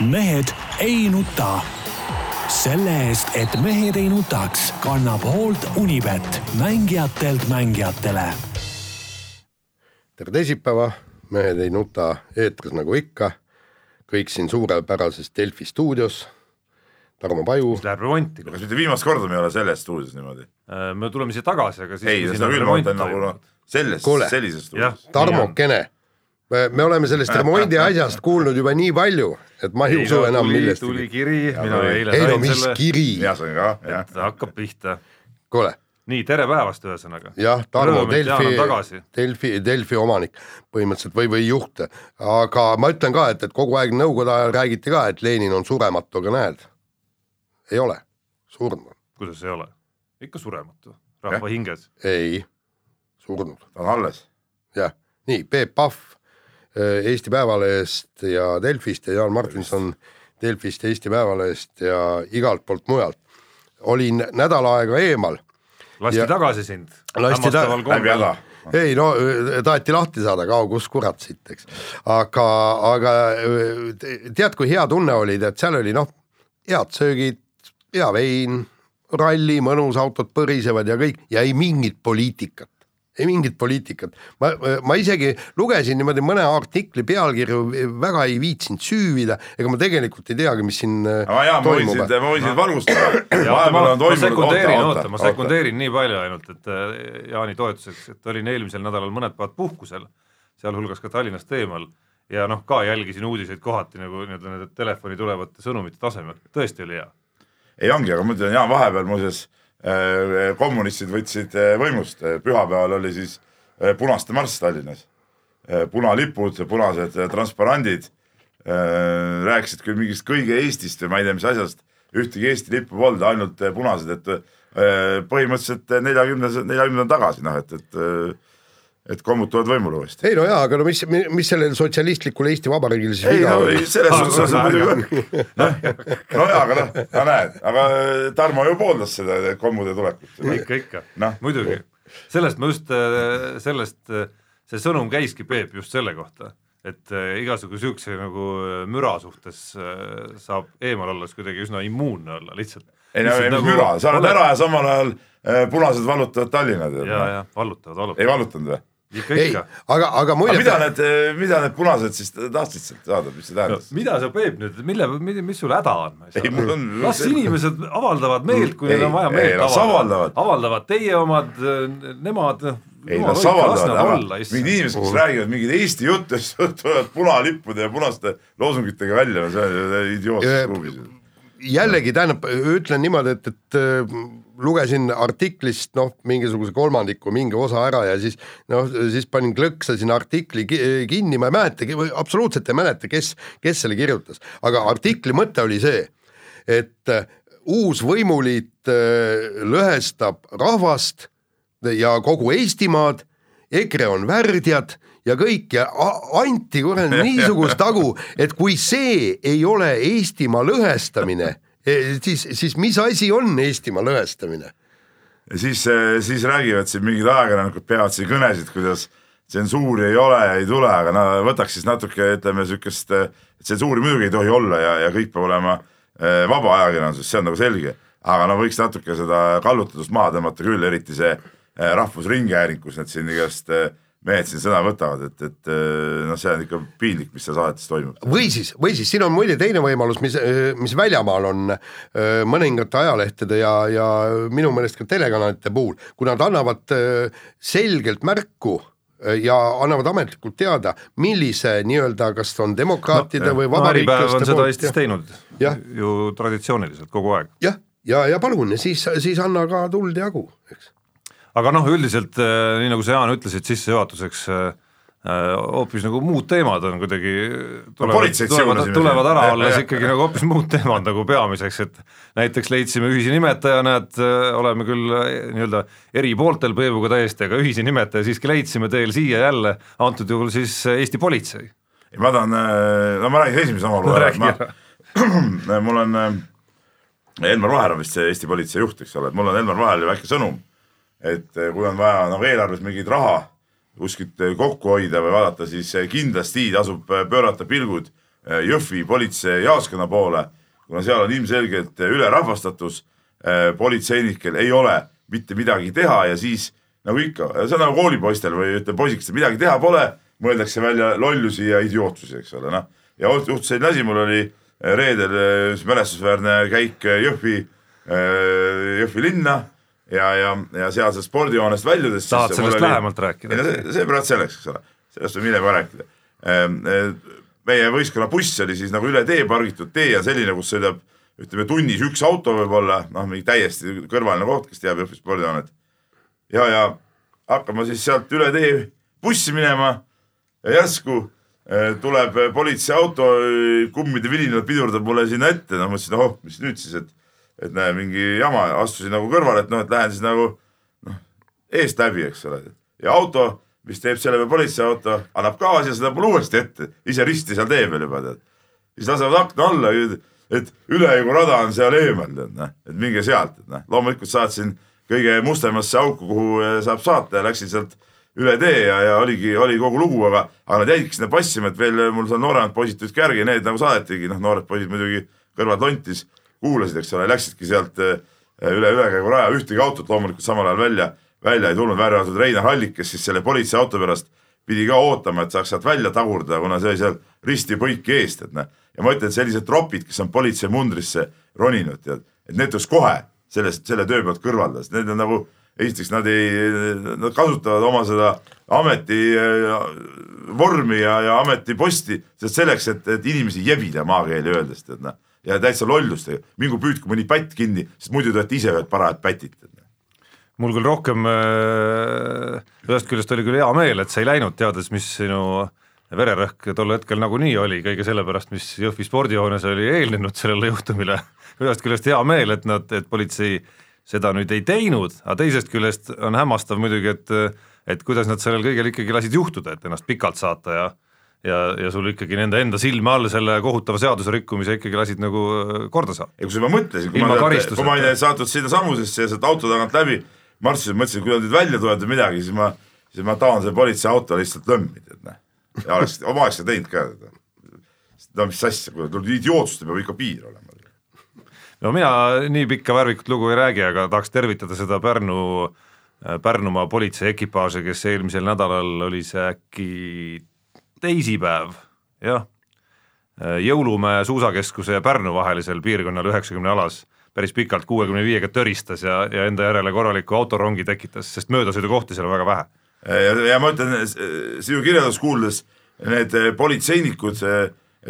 mehed ei nuta. selle eest, et mehed ei nutaks, kannab hoolt Unibet, mängijatelt mängijatele. tere teisipäeva, Mehed ei nuta eetris nagu ikka. kõik siin suurepärases Delfi stuudios. Tarmo Paju, mis läheb remonti. kas mitte viimast korda me ei ole selles stuudios niimoodi? me tuleme siia tagasi, aga siis. ei, seda küll, ma mõtlen nagu noh, selles sellises stuudios. Tarmokene. me me oleme sellest remondi asjast kuulnud juba nii palju, et ma ei usu enam tuli millestki. kiri, mina tuli. eile ei no sain mis selle, kiri, mina sain ka, jah et. hakkab pihta. kuule nii, tere päevast ühesõnaga. jah, Tarmo Delfi Delfi, Delfi omanik põhimõtteliselt või, või juht, aga ma ütlen ka, et, et kogu aeg nõukogude ajal räägiti ka, et Lenin on surematu, aga näed, ei ole, surnud, kuidas ei ole? ikka surematu, rahva hinges. ei, surnud, ta on alles. jah, nii Peep Pahv Eesti Päevalehest ja Delfist ja Jaan Martinson Delfist ja Eesti Päevalehest ja igalt poolt mujalt. olin nädal aega eemal lasti Ja- tagasi sind. Lasti ta- läbi häda. ei no öö, taheti lahti saada, kao kus kurat siit, eks. aga, aga te- tead, kui hea tunne oli, tead seal oli noh, head söögid, hea vein, ralli, mõnus, autod põrisevad ja kõik ja ei mingit poliitikat ei mingit poliitikat, ma, ma isegi lugesin niimoodi mõne artikli pealkirju, väga ei viitsinud süüvida, ega ma tegelikult ei teagi, mis siin aga jaa, ma võin toimub. sind, ma võin sind valgustada. ma, vahepeal ma on toimunud, sekundeerin, oota, ma sekundeerin nii palju ainult, et äh, Jaani toetuseks, et olin eelmisel nädalal mõned päevad puhkusel, sealhulgas ka Tallinnast eemal ja noh, ka jälgisin uudiseid kohati nagu nii-öelda nende telefoni tulevate sõnumite tasemel, tõesti oli hea. ei ongi, aga ma ütlen, jaa, vahepeal muuseas kommunistid võtsid äh, võimust, pühapäeval oli siis äh, punaste marss Tallinnas. punalipud, punased äh, transparandid, rääkisid küll mingist kõige Eestist või ma ei tea, mis asjast, ühtegi Eesti lippu polnud, ainult äh, punased, et äh, põhimõtteliselt neljakümnesed, neljakümnendad tagasi, noh et, et äh, et kommutavad võimule uuesti. ei no jaa, aga no mis, mis sellel sotsialistlikul Eesti Vabariigil siis ei viga no oli ei,? selles suhtes on muidugi, noh, no jaa, aga noh, no näed, aga Tarmo ju pooldas seda kommude tulekut. ikka, ikka Noh., muidugi. sellest ma just, sellest, see sõnum käiski, Peep, just selle kohta, et äh, igasugu siukse nagu äh, müra suhtes äh, saab eemal olles kuidagi üsna immuunne olla lihtsalt. ei no ei, mis müra, sa oled ära ja samal ajal äh, punased vallutavad Tallinna tead. ja, ja vallutavad, ei vallutavad, vallutanud või? ikka, ei ikka., aga, aga aga muide mida need, mida need punased siis tahtsid sealt saada, mis see no, tähendas? mida sa, Peep nüüd, mille, mis sul häda on? ei, mul on. las inimesed avaldavad meelt, kui Ei, neil on vaja meelt las avaldavad. avaldavad teie omad, nemad. ei las avaldavad, aga mingid inimesed, kes räägivad mingeid Eesti jutte, siis tulevad punalippude ja punaste loosungitega välja, no see on idiootsus kuhugi. jällegi tähendab, ütlen niimoodi, et, et äh, lugesin artiklist noh, mingisuguse kolmandiku mingi osa ära ja siis noh, siis panin klõksa sinna artikli ki- kinni, ma ei mäletagi, absoluutselt ei mäleta, kes, kes selle kirjutas, aga artikli mõte oli see, et äh, uus võimuliit äh, lõhestab rahvast ja kogu Eestimaad, EKRE on värdjad ja kõik ja anti kuradi niisugust tagu, et kui see ei ole Eestimaa lõhestamine, siis, siis mis asi on Eestimaa lõhestamine? ja siis, siis räägivad siin mingid ajakirjanikud peavad siin kõnesid, kuidas tsensuuri ei ole ja ei tule, aga no võtaks siis natuke, ütleme siukest, tsensuuri muidugi ei tohi olla ja, ja kõik peab olema vaba ajakirjandus, see on nagu selge. aga no võiks natuke seda kallutatust maha tõmmata küll, eriti see Rahvusringhääling, kus need siin igast eh, mehed siin sõna võtavad, et, et eh, noh, see on ikka piinlik, mis seal saadetes toimub. või siis, või siis siin on muide teine võimalus, mis, mis väljamaal on öö, mõningate ajalehtede ja, ja minu meelest ka telekanalite puhul, kui nad annavad selgelt märku ja annavad ametlikult teada, millise nii-öelda, kas on demokraatide no, või no vabariiklaste seda poolt Eestis ja- teinud Jah. ju traditsiooniliselt kogu aeg. jah, ja, ja palun, siis, siis anna ka tuld jagu, eks. Aga noh, üldiselt äh, nii nagu sa Jaan ütlesid sissejuhatuseks äh, äh, hoopis nagu muud teemad on kuidagi tulevad, politseid tulevad, tulevad siin. ära jah. ikkagi nagu hoopis muud teemad nagu peamiseks, et näiteks leidsime ühise nimetaja, näed, oleme küll äh, nii-öelda eri pooltel Peebuga täiesti, aga ühise nimetaja siiski leidsime teel siia jälle, antud juhul siis äh, Eesti politsei. ei ma tahan, no ma räägin esimese oma loo ära, ma, mul on äh, Elmar Vaher on vist see Eesti politsei juht, eks ole, et mul on Elmar Vaherile väike sõnum. Et äh, kui on vaja nagu eelarves mingit raha kuskilt äh, kokku hoida või vaadata, siis äh, kindlasti tasub pöörata pilgud Jõhvi politseijaoskonna poole, kuna seal on ilmselgelt ülerahvastatus, politseinikel ei ole mitte midagi teha ja siis nagu ikka, see on nagu koolipoistel või ütleme poisikestel, midagi teha pole, mõeldakse välja lollusi ja idiootsusi, eks ole, noh. ja juhtus selline asi, mul oli reedel üks mälestusväärne käik Jõhvi, Jõhvi linna ja, ja, ja sealsest spordihoonest väljudes. tahad sellest oli... lähemalt rääkida? see, seepärast selleks, eks ole, sellest võib hiljem ka rääkida. Ehm, eh, meie võistkonna buss oli siis nagu üle tee pargitud, tee on selline, kus sõidab ütleme tunnis üks auto võib-olla, noh, mingi täiesti kõrvaline koht, kes teab Jõhvi spordihoonet. ja, ja hakkame siis sealt üle tee bussi minema ja järsku eh, tuleb politseiauto, kummide vilinal pidurdab mulle sinna ette, no mõtlesin, oh, mis nüüd siis, et et näe, mingi jama, astusin nagu kõrvale, et noh, et lähen siis nagu noh, eest läbi, eks ole. ja auto, mis teeb selle peale politseiauto, annab gaasi ja sõidab mulle uuesti ette, ise risti seal tee peal juba tead. siis lasevad akna alla, et ülejõurada on seal eemal, tead noh, et minge sealt, et noh, loomulikult saatsin kõige mustemasse auku, kuhu eh, saab saata ja läksin sealt üle tee ja, ja oligi, oli kogu lugu, aga, aga nad jäidki sinna passima, et veel mul seal nooremad poisid tulid järgi, need nagu saadetigi, noh, noored poisid muidugi kõrvad lontis kuulasid, eks ole, läksidki sealt eh, üle ülekäiguraja, ühtegi autot loomulikult samal ajal välja, välja ei tulnud, välja arvatud Reinar Hallik, kes siis selle politseiauto pärast pidi ka ootama, et saaks sealt välja tagurdada, kuna see oli seal risti põiki eest, et noh. ja ma ütlen, et sellised tropid, kes on politseimundrisse roninud, tead, et need tuleks kohe sellest, selle töö pealt kõrvaldada, sest need on nagu, esiteks nad ei, nad kasutavad oma seda ameti eh, vormi ja, ja ametiposti selleks, et, et inimesi jebida maakeeli öeldes, tead noh ja täitsa lollustega, mingu püüdku mõni pätt kinni, sest muidu te olete ise ühed parajad pätid. mul küll rohkem äh, ühest küljest oli küll hea meel, et sa ei läinud, teades, mis sinu vererõhk tol hetkel nagunii oli, kõige sellepärast, mis Jõhvi spordihoones oli eelnenud sellele juhtumile. ühest küljest hea meel, et nad, et politsei seda nüüd ei teinud, aga teisest küljest on hämmastav muidugi, et et kuidas nad sellel kõigel ikkagi lasid juhtuda, et ennast pikalt saata ja ja, ja sul ikkagi nende enda silme all selle kohutava seaduse rikkumise ikkagi lasid nagu äh, korda saada. ja kusjuures ma mõtlesin, kui ma, kui ma olin saatud sinna sammusesse ja sealt auto tagant läbi marssisin, mõtlesin, kui nad nüüd välja tulevad või midagi, siis ma, siis ma tahan selle politseiauto lihtsalt lõmmi, tead näe. ja oleks, oma asja teinud ka. no mis asja, kuule, tuleb idiootsustel peab ikka piir olema. no mina nii pikka värvikut lugu ei räägi, aga tahaks tervitada seda Pärnu äh, Pärnumaa politsei ekipaaži, kes eelmisel nädalal oli see äkki teisipäev, jah, Jõulumäe suusakeskuse ja Pärnu vahelisel piirkonnal üheksakümne alas päris pikalt kuuekümne viiega töristas ja, ja enda järele korraliku autorongi tekitas, sest möödasõidukohti seal on väga vähe. ja, ja ma ütlen, sinu kirjeldust kuuldes, need politseinikud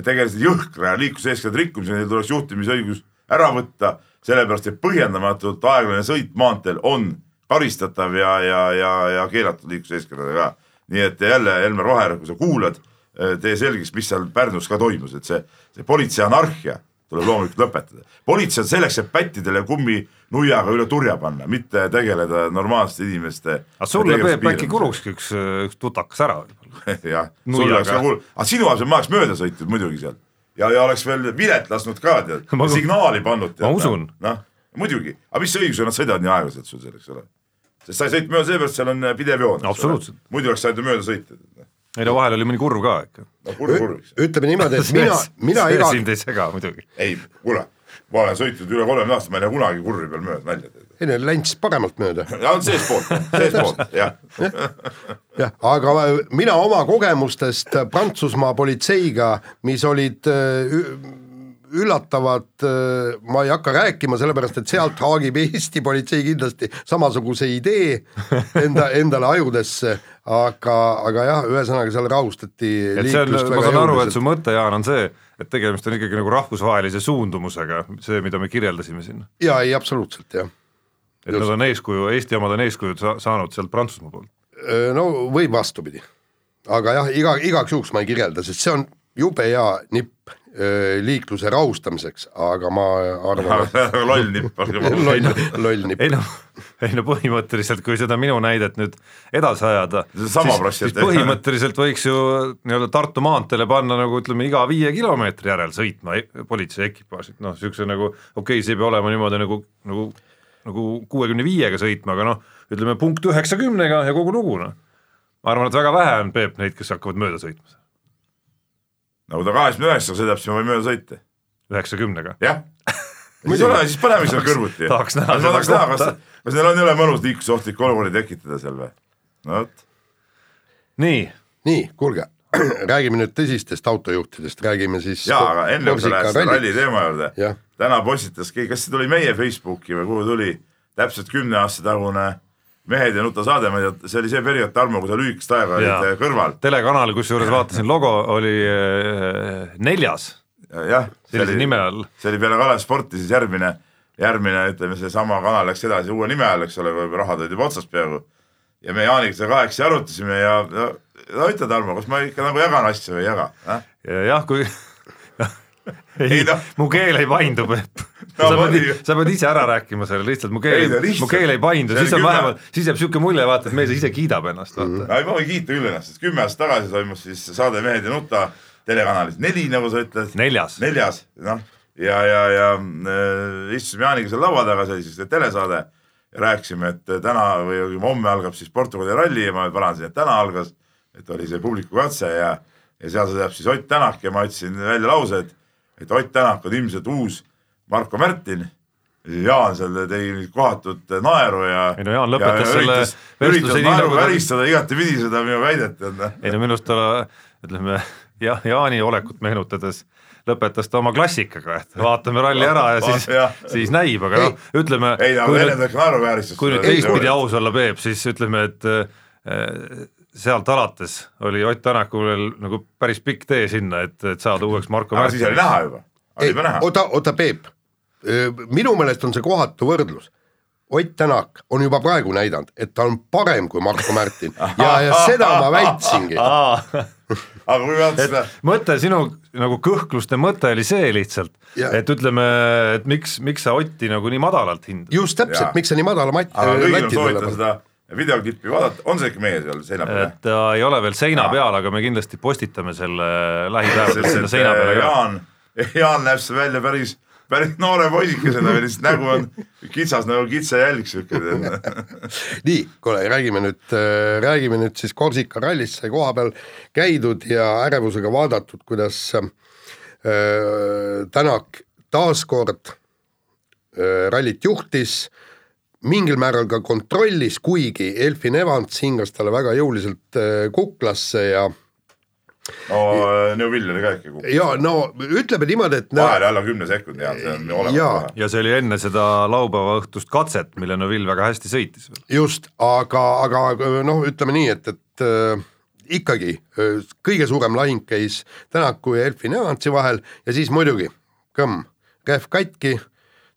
tegelesid jõhkra liikluseeskirjade rikkumisega, neil tuleks juhtimisõigus ära võtta, sellepärast et põhjendamatult aeglane sõit maanteel on karistatav ja, ja, ja, ja keelatud liikluseeskirjadega nii et jälle Elmer Vaher, kui sa kuulad, eh, tee selgeks, mis seal Pärnus ka toimus, et see, see politsei anarhia tuleb loomulikult lõpetada. politsei on selleks, et pättidele kumminuiaga üle turja panna, mitte tegeleda normaalsete inimeste. aga sulle Peep äkki kulukski üks, üks tutakas ära võib-olla jah, sul oleks ka kulu, aga sinu asemel ma oleks mööda sõitnud muidugi seal ja, ja oleks veel vilet lasknud ka tead, signaali pannud. ma usun. noh, muidugi, aga mis õigusega nad sõidavad nii aeglaselt sul selleks, ole sest sa ei sõitnud mööda seepärast, seal on äh, pidev joon. absoluutselt. muidu oleks saanud ju mööda sõita. ei no vahel oli mõni kurv ka ikka. no kurv kurviks. ütleme niimoodi, et mina, mina iga. sind ei sega muidugi. ei, kuule, ma olen sõitnud üle kolmekümne aasta, ma ei lähe kunagi kurvi peal mööda nalja teed. ei no länts paremalt mööda. on seestpoolt, seestpoolt, jah. jah, aga mina oma kogemustest Prantsusmaa politseiga, mis olid äh, üllatavad, äh, ma ei hakka rääkima, sellepärast et sealt haagib Eesti politsei kindlasti samasuguse idee enda, endale ajudesse, aga, aga jah, ühesõnaga seal rahustati et see on, ma saan aru, et su mõte, Jaan, on see, et tegemist on ikkagi nagu rahvusvahelise suundumusega, see, mida me kirjeldasime siin. jaa, ei absoluutselt, jah. et Just. nad on eeskuju, Eesti omad on eeskujud sa saanud sealt Prantsusmaa poolt? No võib vastupidi. aga jah, iga, igaks juhuks ma ei kirjelda, sest see on jube hea nipp liikluse rahustamiseks, aga ma arvan loll nipp loll, loll nipp. ei noh, ei no põhimõtteliselt, kui seda minu näidet nüüd edasi ajada, siis, siis põhimõtteliselt võiks ju nii-öelda Tartu maanteele panna nagu ütleme, iga viie kilomeetri järel sõitma e-, politsei ekipaažid, noh, niisuguse nagu okei okay,, see ei pea olema niimoodi nagu, nagu nagu kuuekümne viiega sõitma, aga noh, ütleme punkt üheksakümnega ja kogu lugu, noh. ma arvan, et väga vähe on, Peep, neid, kes hakkavad mööda sõitma nagu ta kaheksakümne üheksaga sõidab, siis me võime mööda sõita, üheksakümnega. jah. siis ole, siis paneme sinna kõrvuti. tahaks näha seda tahaks näha, kas kohta., kas neil on jõle mõnus liiklusohtlikku olukorda tekitada seal või? no vot, nii, nii, kuulge, räägime nüüd tõsistest autojuhtidest, räägime siis jaa, aga enne kui sa lähed selle ralli- teema juurde täna postitas keegi, kas see tuli meie Facebooki või kuhu tuli, täpselt kümne aasta tagune Mehed ja nuta saade, ma ei tea, see oli see periood, Tarmo, kui sa lühikest aega Jaa. olid eh, kõrval, telekanal, kusjuures vaatasin logo oli äh, neljas jah. sellise nime all. see oli peale Kalev Sporti siis järgmine, järgmine, ütleme, seesama kanal läks edasi uue nime all, eks ole, rahad olid juba otsas peaaegu. ja me Jaaniga seda kahekesi arutasime ja no, no ütle, Tarmo, kas ma ikka nagu jagan asju või ei jaga äh?? jah, kui ei Ei noh., mu keel ei paindu, Peep. Sa pead sa pead ise ära rääkima selle lihtsalt, mu Ei keel mu keel ei paindu, siis on vähemalt, siis jääb siuke mulje, vaata, et mees ise kiidab ennast, vaata. ei, ma võin kiita küll ennast, sest kümme aastat tagasi toimus siis saade Mehed ja nuta telekanalis, neli, nagu sa ütled. neljas. neljas, noh. Ja, ja, ja äh, istusime Jaaniga seal laua taga, see oli siis telesaade. Rääkisime, et täna või homme algab siis Portugali ralli ja ma parandasin, et täna algas, et oli see publiku katse ja, ja seal sõidab siis Ott Tänak ja ma ütlesin välja lause, et, et Ott Tänak on ilmselt uus Marko Märtin. Jaan seal tegi nüüd kohatut naeru ja. Ei no Jaan lõpetas selle üritas, vestluse üritas nii, naeru nagu ta- väristada igatepidi seda minu väidet, et noh ei no minu arust ta, ütleme jah, Jaani olekut meenutades lõpetas ta oma klassikaga, et vaatame ralli ära ja siis siis näib, aga noh, ütleme. ei, ta ikka naeruvääristas. kui nüüd teistpidi aus olla, Peep, siis ütleme, et äh, sealt alates oli Ott Tänakul veel nagu päris pikk tee sinna, et, et saada uueks Marko aga siis oli näha juba, oli juba näha. oota, oota, Peep, minu meelest on see kohatu võrdlus. Ott Tänak on juba praegu näidanud, et ta on parem kui Marko Märtin ja, ja seda ma väitsingi. aga kui vaadata et seda, mõte, sinu nagu kõhkluste mõte oli see lihtsalt, et ütleme, et miks, miks sa Otti nagu nii madalalt hindad. just täpselt miks sa nii madala mat-, aga kõigil soovitan seda videoklippi vaadata, on see ikka meie seal seina peal? et ta ei ole veel seina peal, aga me kindlasti postitame selle lähipäevadel sinna seina peale äh, ka. Jaan, Jaan näeb see välja päris, päris noore poisikesena, lihtsalt nägu on kitsas nagu kitsajälg siuke. nii, kuule, räägime nüüd, räägime nüüd siis Korsika rallist sai koha peal käidud ja ärevusega vaadatud, kuidas äh, Tänak taaskord äh, rallit juhtis, mingil määral ka kontrollis, kuigi Elfin Evans hingas talle väga jõuliselt äh, kuklasse ja no Neuvill oli ka ikka kukk. ja no ütleme niimoodi, et no, vahele alla kümne sekundi Jaan, see on olemas Jaa. kohe. ja see oli enne seda laupäeva õhtust katset, mille Neville väga hästi sõitis just, aga, aga noh, ütleme nii, et, et äh, ikkagi äh, kõige suurem lahing käis Tänaku ja Elfin Evansi vahel ja siis muidugi kõmm, rehv katki,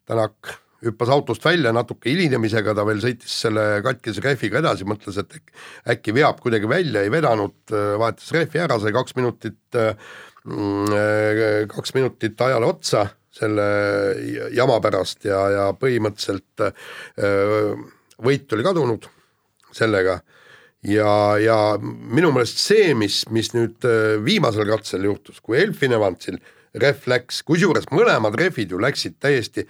Tänak hüppas autost välja natuke hilinemisega, ta veel sõitis selle katkise rehviga edasi, mõtles, et äk- äkki veab kuidagi välja, ei vedanud, vahetas rehvi ära, sai kaks minutit, kaks minutit ajale otsa selle jama pärast ja, ja põhimõtteliselt võit oli kadunud sellega. Ja, ja minu meelest see, mis, mis nüüd viimasel katsel juhtus, kui Elfin Evansil rehv läks, kusjuures mõlemad rehvid ju läksid täiesti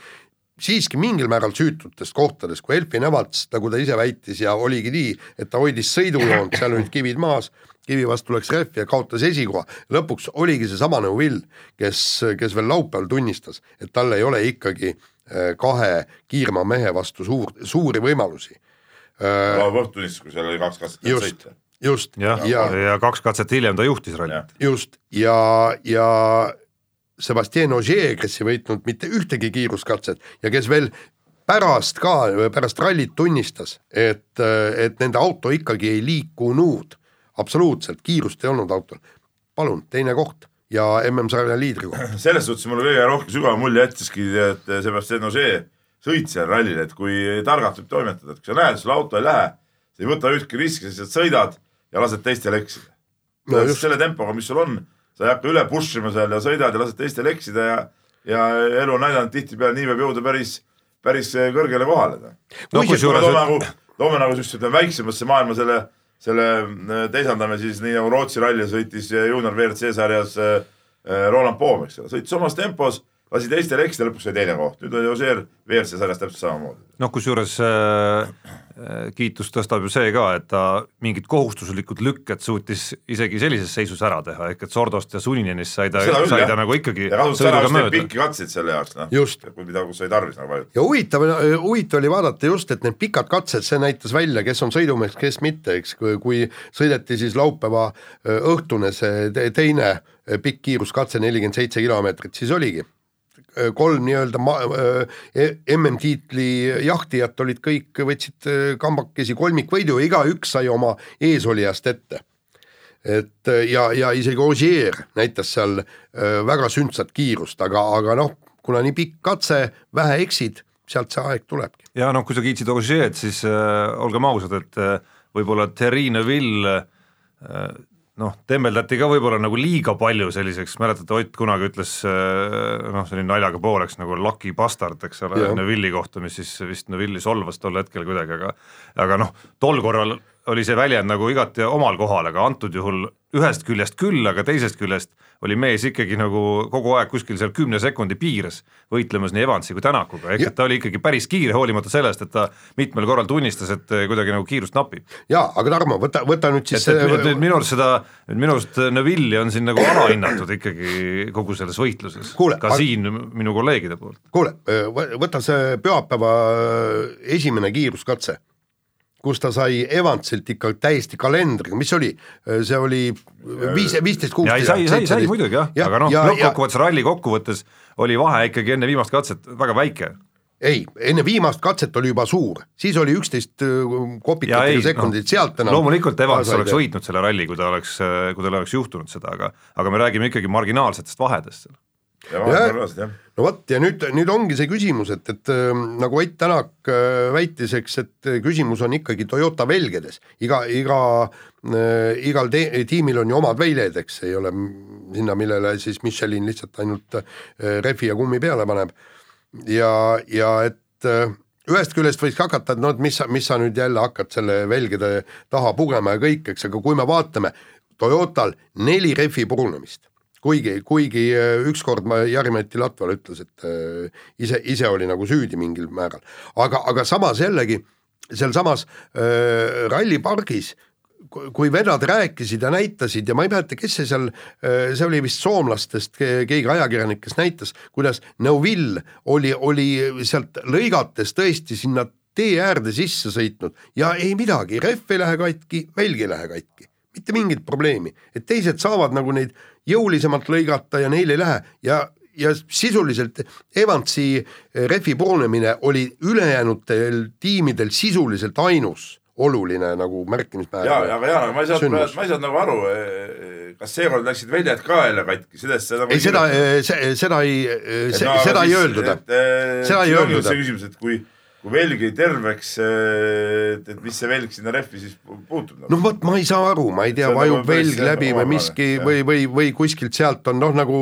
siiski mingil määral süütutes kohtades, kui Elfin Evans, nagu ta ise väitis ja oligi nii, et ta hoidis sõidujoont, seal olid kivid maas, kivi vastu läks rehv ja kaotas esikoha. lõpuks oligi seesama Neuvill, kes, kes veel laupäeval tunnistas, et tal ei ole ikkagi äh, kahe kiirema mehe vastu suur, suuri võimalusi. laupäeva õhtu tunnistas, kui seal oli kaks katset just sõita., just ja, ja, ja kaks katset hiljem ta juhtis rallit. just ja, ja Sebastian Ogier, kes ei võitnud mitte ühtegi kiiruskatset ja kes veel pärast ka, pärast rallit tunnistas, et, et nende auto ikkagi ei liikunud, absoluutselt, kiirust ei olnud autol. palun, teine koht ja MM-sarja liidri koht. selles suhtes mulle kõige rohkem sügav mulje jättiski, et Sebastian Ogier sõit seal rallil, et kui targalt võib toimetada, et kui sa näed, sul auto ei lähe, sa ei võta ühtki riski, sa lihtsalt sõidad ja lased teistel eksida No selle tempoga, mis sul on, sa ei hakka üle push ima seal ja sõidad ja lased teistel eksida ja, ja elu on näidanud tihtipeale nii võib jõuda päris, päris kõrgele kohale. no kui me kusjuures toome nagu, toome nagu siis ütleme väiksemasse maailma selle, selle äh, teisaldame siis nii nagu Rootsi ralli sõitis junior WRC sarjas äh, äh, Roland Poom, eks ole, sõitis omas tempos lasi teistel eksida, lõpuks sai teine koht, nüüd oli Ossier WRC sarjas täpselt samamoodi. noh, kusjuures äh, äh, kiitust tõstab ju see ka, et ta mingid kohustuslikud lükked suutis isegi sellises seisus ära teha, ehk et Sordost ja Suninenist sai ta, sai ta nagu ikkagi ja kasutas ära just neid pikki katseid selle jaoks, noh, kui mida, kus sai tarvis nagu palju. ja huvitav, huvitav oli vaadata just, et need pikad katsed, see näitas välja, kes on sõidumees, kes mitte, eks, kui sõideti siis laupäeva õhtune see teine pikk kiiruskatse, nelikümmend seitse kilomeetrit, siis oligi kolm nii-öelda MM-tiitli jahtijat olid kõik, võtsid kambakesi kolmikvõidu ja igaüks sai oma eesolijast ette. et ja, ja isegi Ogier näitas seal väga sündsat kiirust, aga, aga noh, kuna nii pikk katse, vähe eksid, sealt see aeg tulebki. ja noh, kui sa kiitsid Ogier'd, siis äh, olgem ausad, et äh, võib-olla Terrine Vill äh, noh, tembeldati ka võib-olla nagu liiga palju selliseks, mäletate, Ott kunagi ütles noh, selline naljaga pooleks nagu lucky bastard, eks ole, Neville'i kohta, mis siis vist Neville'i solvas tol hetkel kuidagi, aga aga noh, tol korral oli see väljend nagu igati omal kohal, aga antud juhul ühest küljest küll, aga teisest küljest oli mees ikkagi nagu kogu aeg kuskil seal kümne sekundi piires võitlemas nii Evansi kui Tänakuga, ehk et ta oli ikkagi päris kiire, hoolimata sellest, et ta mitmel korral tunnistas, et kuidagi nagu kiirust napib. jaa, aga Tarmo, võta, võta nüüd siis et, et, et, et minu arust seda, minu arust Neville'i on siin nagu alahinnatud ikkagi kogu selles võitluses, ka aga... siin minu kolleegide poolt. kuule, võta see pühapäeva esimene kiiruskatse kus ta sai Evansilt ikka täiesti kalendriga, mis oli, see oli viis, viisteist, kuusteist. sai, sai, sai muidugi jah ja,, aga noh, lõppkokkuvõttes ralli kokkuvõttes oli vahe ikkagi enne viimast katset väga väike ei, enne viimast katset oli juba suur, siis oli üksteist kopikatega sekundit no, sealt enam. loomulikult Evans oleks võitnud selle ralli, kui ta oleks, kui tal oleks juhtunud seda, aga, aga me räägime ikkagi marginaalsetest vahedest seal no vot, ja nüüd, nüüd ongi see küsimus, et, et äh, nagu Ott Tänak äh, väitis, eks, et küsimus on ikkagi Toyota velgedes, iga, iga äh,, igal te, tiimil on ju omad väljed, eks, ei ole sinna, millele siis Michelin lihtsalt ainult äh, rehvi ja kummi peale paneb. ja, ja et äh, ühest küljest võiks hakata, et noh, et mis sa, mis sa nüüd jälle hakkad selle velgede taha pugema ja kõik, eks, aga kui me vaatame, Toyotal neli rehvi purunemist kuigi, kuigi äh, ükskord ma Jari-Mati Latvale ütles, et äh, ise, ise oli nagu süüdi mingil määral, aga, aga samas jällegi sealsamas äh, rallipargis kui vennad rääkisid ja näitasid ja ma ei mäleta, kes see seal, see oli vist soomlastest keegi ajakirjanik, kes näitas, kuidas Neuville oli, oli sealt lõigates tõesti sinna tee äärde sisse sõitnud ja ei midagi, rehv ei lähe katki, välg ei lähe katki, mitte mingit probleemi, et teised saavad nagu neid jõulisemalt lõigata ja neil ei lähe ja, ja sisuliselt Evansi eh, rehvi purunemine oli ülejäänutel tiimidel sisuliselt ainus oluline nagu märkimisväärne. ja, aga Jaan, ma ei saanud, ma ei saanud nagu aru, eh, kas seekord läksid väljad ka jälle katki, sellest seda ei, seda, seda ei, seda ei öeldud. seda ei öeldud. see küsimus, et kui kui velg jäi terveks, et, et mis see velg sinna rehvi siis puutub nagu.? no vot, ma ei saa aru, ma ei tea, vajub nagu velg läbi või miski jah. või, või, või kuskilt sealt on noh, nagu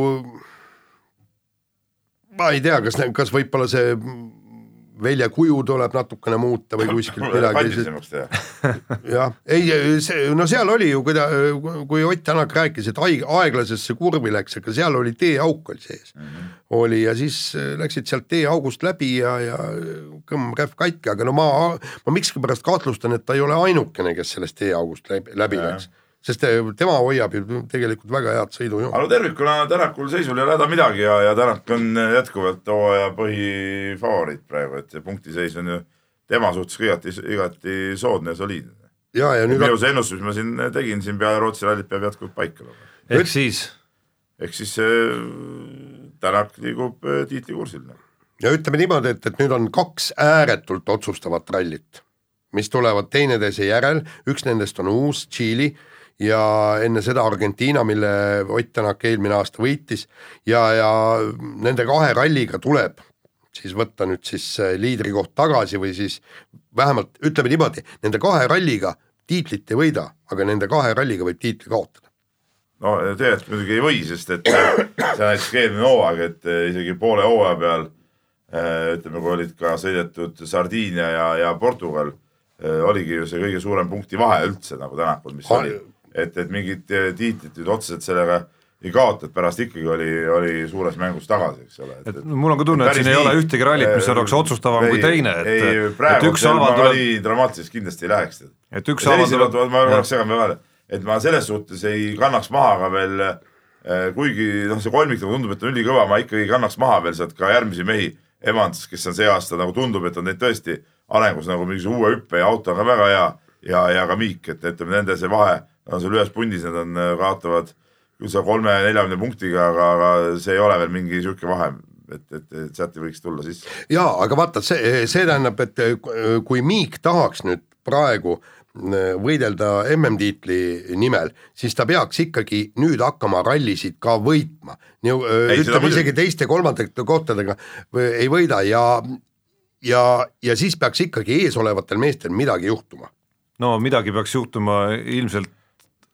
ma ei tea, kas, kas võib-olla see väljakuju tuleb natukene muuta või kuskilt midagi. jah, ei, see, no seal oli ju, kui ta, kui Ott Tänak rääkis, et haig-, aeglasesse kurvi läks, aga seal oli teeauk oli sees mm. -hmm. oli ja siis äh, läksid sealt teeaugust läbi ja, ja kõmm kähv katki, aga no ma, ma miskipärast kahtlustan, et ta ei ole ainukene, kes sellest teeaugust läbi, läbi läks sest äh, tema hoiab ju tegelikult väga head sõidujoont. aga no tervikuna Tänakul seisul ei ole häda midagi ja, ja Tänak on jätkuvalt hooaja põhifavoriit praegu, et see punktiseis on ju tema suhtes igati, igati soodne ja soliidne. ja, ja nüüd minu see ennustus, mis ma siin tegin siin peale Rootsi rallit peab jätkuvalt paika olema. ehk siis? ehk siis äh, Tänak liigub äh, tiitlikursil. ja ütleme niimoodi, et, et nüüd on kaks ääretult otsustavat rallit, mis tulevad teineteise järel, üks nendest on uus, Tšiili ja enne seda Argentiina, mille Ott Tänak eelmine aasta võitis ja, ja nende kahe ralliga tuleb siis võtta nüüd siis äh, liidrikoht tagasi või siis vähemalt ütleme niimoodi, nende kahe ralliga tiitlit ei võida, aga nende kahe ralliga võib tiitli kaotada. no tegelikult muidugi ei või, sest et äh, see näiteks eelmine hooaeg, et äh, isegi poole hooaja peal ütleme, kui olid ka sõidetud Sardiinia ja, ja Portugal, oligi ju see kõige suurem punkti vahe üldse nagu tänakul, mis oli et, et mingit eh, tiitlit nüüd otseselt sellega ei kaota, et pärast ikkagi oli, oli suures mängus tagasi, eks ole. et mul on ka tunne, et siin ei ole ühtegi rallit, mis oleks otsustavam kui teine, et ei, et praegu ma tuleb, nii dramaatiliseks kindlasti ei läheks. et ükshaaval sellisel tuleb ma korraks segan vahele, et ma selles suhtes ei kannaks maha ka veel, kuigi noh, see kolmik nagu tundub, et on ülikõva, ma ikkagi kannaks maha veel sealt ka järgmisi mehi. Evans, kes on see aasta nagu tundub, et on neid tõesti arengus nagu mingisuguse uue hüppe ja auto on ka väga hea ja, ja ka Miik, et ütleme nende see vahe on seal ühes pundis, nad on, kaotavad küll seal kolme-neljakümne punktiga, aga, aga see ei ole veel mingi sihuke vahe, et, et, et sealt ei võiks tulla sisse. jaa, aga vaata, see, see tähendab, et äh, kui Miik tahaks nüüd praegu äh, võidelda MM-tiitli nimel, siis ta peaks ikkagi nüüd hakkama rallisid ka võitma. Ütleme isegi teiste-kolmandate kohtadega ei võida ja ja, ja siis peaks ikkagi eesolevatel meestel midagi juhtuma. no midagi peaks juhtuma ilmselt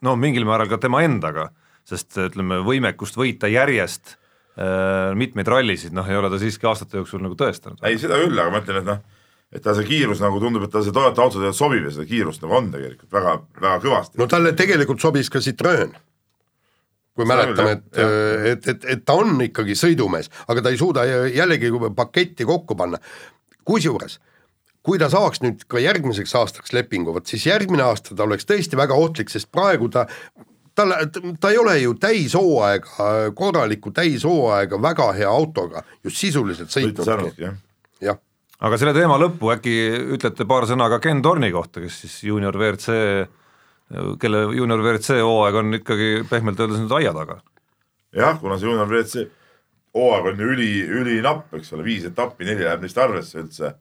no mingil määral ka tema endaga, sest ütleme, võimekust võita järjest äh, mitmeid rallisid, noh ei ole ta siiski aastate jooksul nagu tõestanud. ei, seda küll, aga ma ütlen, et noh, et ta see kiirus nagu tundub, et tal see Toyota auto tegelikult sobib ja seda kiirust nagu on tegelikult väga, väga kõvasti. no talle tegelikult sobis ka Citroen. kui mäletame, et jah., et, et, et ta on ikkagi sõidumees, aga ta ei suuda jällegi paketti kokku panna. kusjuures, kui ta saaks nüüd ka järgmiseks aastaks lepingu, vot siis järgmine aasta ta oleks tõesti väga ohtlik, sest praegu ta tal, ta ei ole ju täishooaega, korralikku täishooaega väga hea autoga just sisuliselt sõitnud. jah. aga selle teema lõppu äkki ütlete paar sõna ka Ken Torni kohta, kes siis juunior WRC, kelle juunior WRC hooaeg on ikkagi pehmelt öeldes nüüd aia taga. jah, kuna see Junior WRC hooaeg on ju üli, ülinapp, eks ole, viis etappi, neli läheb neist arvesse üldse.